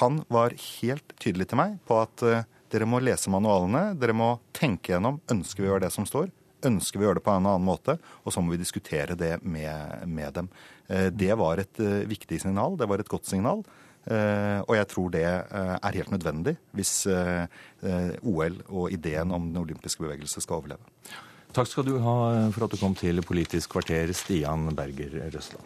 Han var helt tydelig til meg på at uh, dere må lese manualene, dere må tenke gjennom ønsker vi å gjøre det som står. Ønsker vi å gjøre det på en annen måte? Og så må vi diskutere det med, med dem. Uh, det var et uh, viktig signal. Det var et godt signal. og jeg tror det er helt nødvendig hvis OL og ideen om den olympiske bevegelse skal overleve. Takk skal du ha for at du kom til Politisk kvarter, Stian Berger Røsland.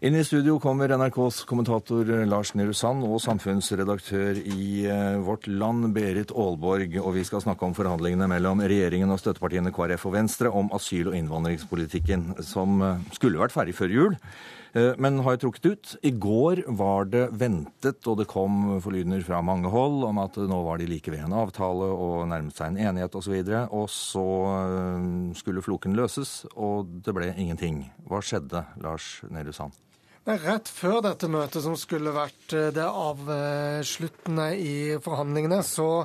Inn i studio kommer NRKs kommentator Lars Nehru Sand og samfunnsredaktør i eh, Vårt Land, Berit Aalborg. Og vi skal snakke om forhandlingene mellom regjeringen og støttepartiene KrF og Venstre om asyl- og innvandringspolitikken, som eh, skulle vært ferdig før jul, eh, men har trukket ut. I går var det ventet, og det kom forlydender fra mange hold om at nå var de like ved en avtale og nærmet seg en enighet osv. Og, så og så skulle floken løses, og det ble ingenting. Hva skjedde, Lars Nehru Sand? Rett før dette møtet, som skulle vært eh, det avsluttende i forhandlingene, så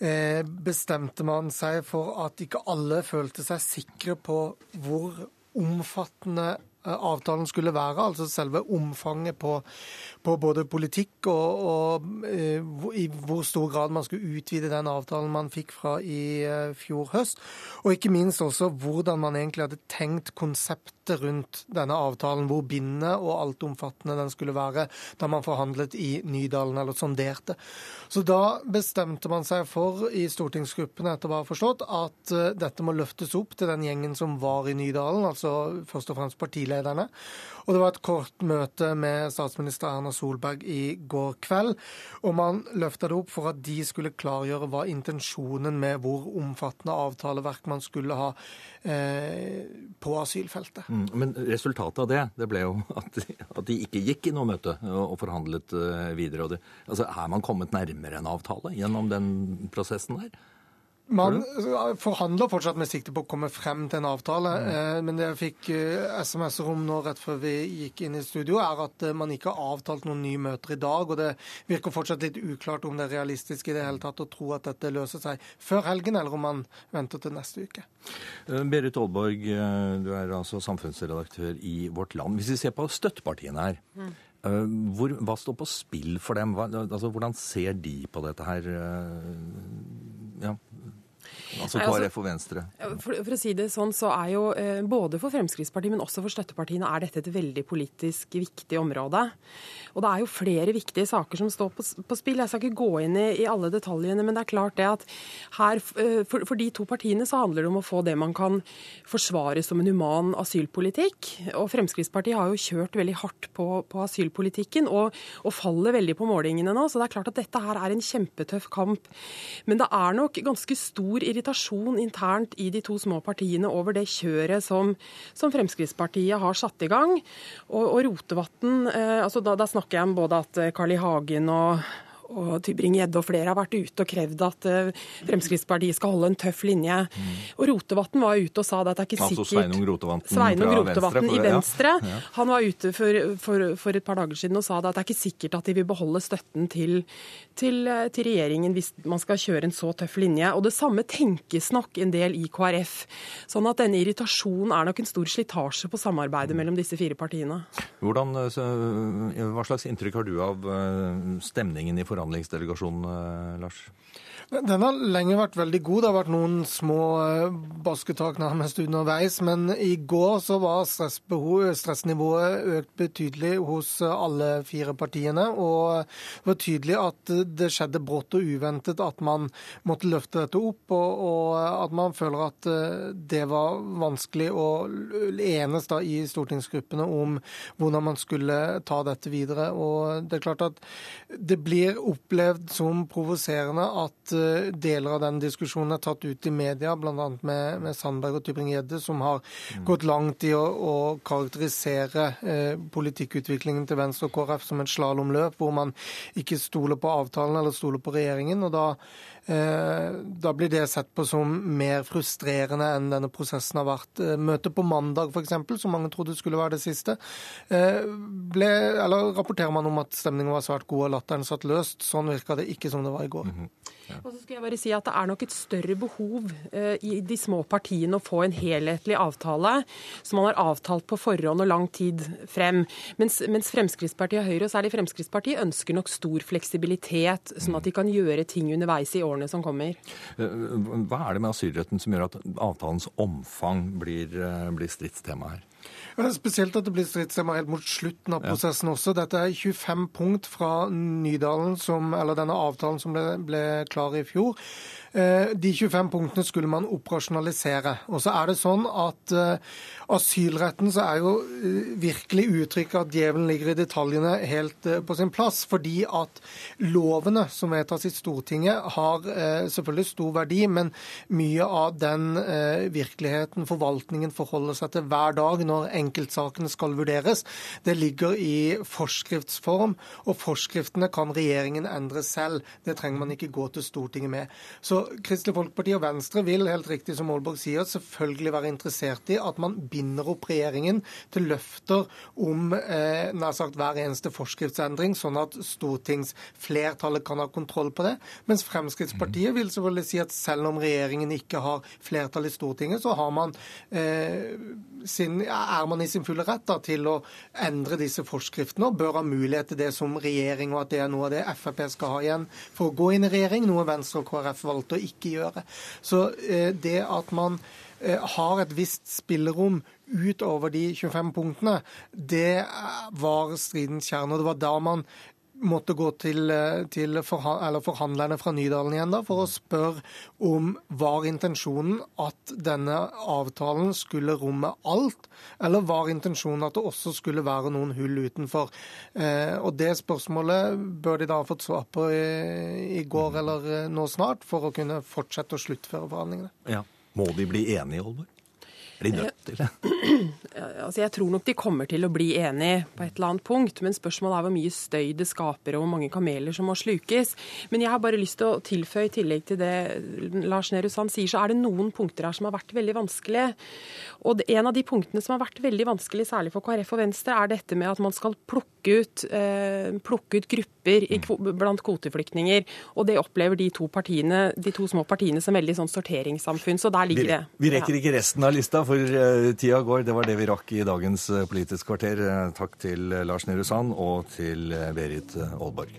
eh, bestemte man seg for at ikke alle følte seg sikre på hvor omfattende avtalen skulle være, altså selve omfanget på, på både politikk og, og i hvor stor grad man skulle utvide den avtalen man fikk fra i fjor høst. Og ikke minst også hvordan man egentlig hadde tenkt konseptet rundt denne avtalen, hvor bindende og altomfattende den skulle være da man forhandlet i Nydalen, eller sonderte. Så da bestemte man seg for i stortingsgruppene etter hva jeg har forstått, at eh, dette må løftes opp til den gjengen som var i Nydalen, altså først og fremst partilederne. Og det var et kort møte med statsminister Erna Solberg i går kveld, og man løfta det opp for at de skulle klargjøre hva intensjonen med hvor omfattende avtaleverk man skulle ha eh, på asylfeltet. Mm. Men resultatet av det det ble jo *laughs* at at de ikke gikk i noe møte og forhandlet videre. videre. Det, altså, er man kommet nærmere en avtale gjennom den prosessen der? Man forhandler fortsatt med sikte på å komme frem til en avtale. Mm. Men det jeg fikk eh, SMS-er om nå rett før vi gikk inn i studio, er at eh, man ikke har avtalt noen nye møter i dag. Og det virker fortsatt litt uklart om det er realistisk i det hele tatt å tro at dette løser seg før helgen, eller om man venter til neste uke. Berit Aalborg, du er altså samfunnsredaktør i Vårt Land. Hvis vi ser på støttepartiene her. Mm. Hvor, hva står på spill for dem? Hva, altså, hvordan ser de på dette her? Ja. Altså KrF og Venstre? For, for, å si det sånn, så er jo eh, både for Fremskrittspartiet, men også for støttepartiene, er dette et veldig politisk viktig område. Og det er jo flere viktige saker som står på, på spill. Jeg skal ikke gå inn i, i, alle detaljene, men det er klart det at her, eh, for, for, de to partiene så handler det om å få det man kan forsvare som en human asylpolitikk. Og Fremskrittspartiet har jo kjørt veldig hardt på, på asylpolitikken og, og, faller veldig på målingene nå. Så det er klart at dette her er en kjempetøff kamp. Men det er nok ganske stor irritasjon irritasjon internt i de to små partiene over det kjøret som, som Fremskrittspartiet har satt i gang. Og, og Rotevatn, eh, altså da, da, snakker jeg om både at Carl I. Hagen og, og Tybring-Gjedde og flere har vært ute og krevd at uh, Fremskrittspartiet skal holde en tøff linje. Mm. Og Rotevatn var ute og sa det at det er ikke altså, sikkert Sveinung Rotevatn, Sveinung Rotevatn i Venstre. Ja. Han var ute for, for, for, et par dager siden og sa det at det er ikke sikkert at de vil beholde støtten til, til, eh, til, regjeringen hvis man skal kjøre en så tøff linje. Og det samme tenkes nok en del i KrF. Sånn at denne irritasjonen er nok en stor slitasje på samarbeidet mellom disse fire partiene. Hvordan, eh, hva slags inntrykk har du av stemningen i forhandlingene? Forhandlingsdelegasjonen, eh, Lars? Den har lenge vært veldig god. Det har vært noen små eh, basketak nærmest underveis. Men i går så var stressnivået økt betydelig hos alle fire partiene. Og det var tydelig at det skjedde brått og uventet at man måtte løfte dette opp. Og, og at man føler at eh, det var vanskelig å enes da i stortingsgruppene om hvordan man skulle ta dette videre. Og det er klart at det blir opplevd som provoserende at Eh, deler av den diskusjonen er tatt ut i media, bl.a. Med, med Sandberg og Tybring-Gjedde, som har mm. gått langt i å, å karakterisere eh, politikkutviklingen til Venstre og KrF som et slalåmløp, hvor man ikke stoler på avtalen eller stoler på regjeringen. og da Eh, da blir det sett på som mer frustrerende enn denne prosessen har vært. Eh, møtet på mandag f.eks., som mange trodde skulle være det siste, eh, ble, eller rapporterer man om at stemningen var svært god og latteren satt løst. Sånn virka det ikke som det var i går. Mm -hmm. ja. Og så skal jeg bare si at Det er nok et større behov i de små partiene å få en helhetlig avtale som man har avtalt på forhånd og lang tid frem. Mens, mens Fremskrittspartiet og Høyre, og særlig Fremskrittspartiet, ønsker nok stor fleksibilitet, sånn at de kan gjøre ting underveis i årene årene som kommer. Eh, hva er det med asylretten som gjør at avtalens omfang blir, eh, blir stridstema her? Det er spesielt at det blir stridstema helt mot slutten av prosessen ja. også. Dette er 25 punkt fra Nydalen, som, eller denne avtalen som ble, ble klar i fjor. Eh, de 25 punktene skulle man operasjonalisere. Og så er det sånn at uh, asylretten så er jo uh, virkelig uttrykket at djevelen ligger i detaljene helt på sin plass. Fordi at lovene som vedtas i Stortinget har selvfølgelig stor verdi, men mye av den virkeligheten forvaltningen forholder seg til hver dag når enkeltsakene skal vurderes, det ligger i forskriftsform. Og forskriftene kan regjeringen endre selv. Det trenger man ikke gå til Stortinget med. Så Kristelig Folkeparti og Venstre vil, helt riktig som Aalborg sier, selvfølgelig være interessert i at man binder opp regjeringen til løfter om eh, nær sagt hver eneste forskriftsendring, sånn at stortingsflertallet kan ha kontroll på det. Mens Fremskrittspartiet vil selvfølgelig si at selv om regjeringen ikke har flertall i Stortinget, så har man, eh, sin, er man i sin fulle rett da, til å endre disse forskriftene og bør ha mulighet til det som regjering, og at det er noe av det Frp skal ha igjen for å gå inn i regjering, noe Venstre og KrF valgte å ikke gjøre. Så eh, det at man eh, har et visst spillerom utover de 25 punktene, det var stridens kjerne. og Det var da man måtte gå til, eh, til forhandlerne fra Nydalen igjen da, for å spørre om var intensjonen at denne avtalen skulle romme alt, eller var intensjonen at det også skulle være noen hull utenfor. Eh, og Det spørsmålet bør de da ha fått svar på i, i går eller eh, nå snart, for å kunne fortsette å sluttføre forhandlingene. Ja. Må de bli enige, Olborg? Er de nødt til *clears throat* det? Altså, jeg tror nok de kommer til å bli enige på et eller annet punkt, men spørsmålet er hvor mye støy det skaper og hvor mange kameler som må slukes. Men jeg har bare lyst til å tilføye, i tillegg til det Lars Nehru Sand sier, så er det noen punkter her som har vært veldig vanskelige. Og en av de punktene som har vært veldig vanskelig, særlig for KrF og Venstre, er dette med at man skal plukke ut, eh, plukke ut grupper i, blant kvoteflyktninger. Og det opplever de to, partiene, de to små partiene som veldig sånn sorteringssamfunn. Så der ligger det. Vi, vi rekker ikke resten av lista, for eh, tida går. Det var det vi rakk i dagens eh, Politisk kvarter. Eh, takk til Lars Nehru Sand og til Berit Aalborg.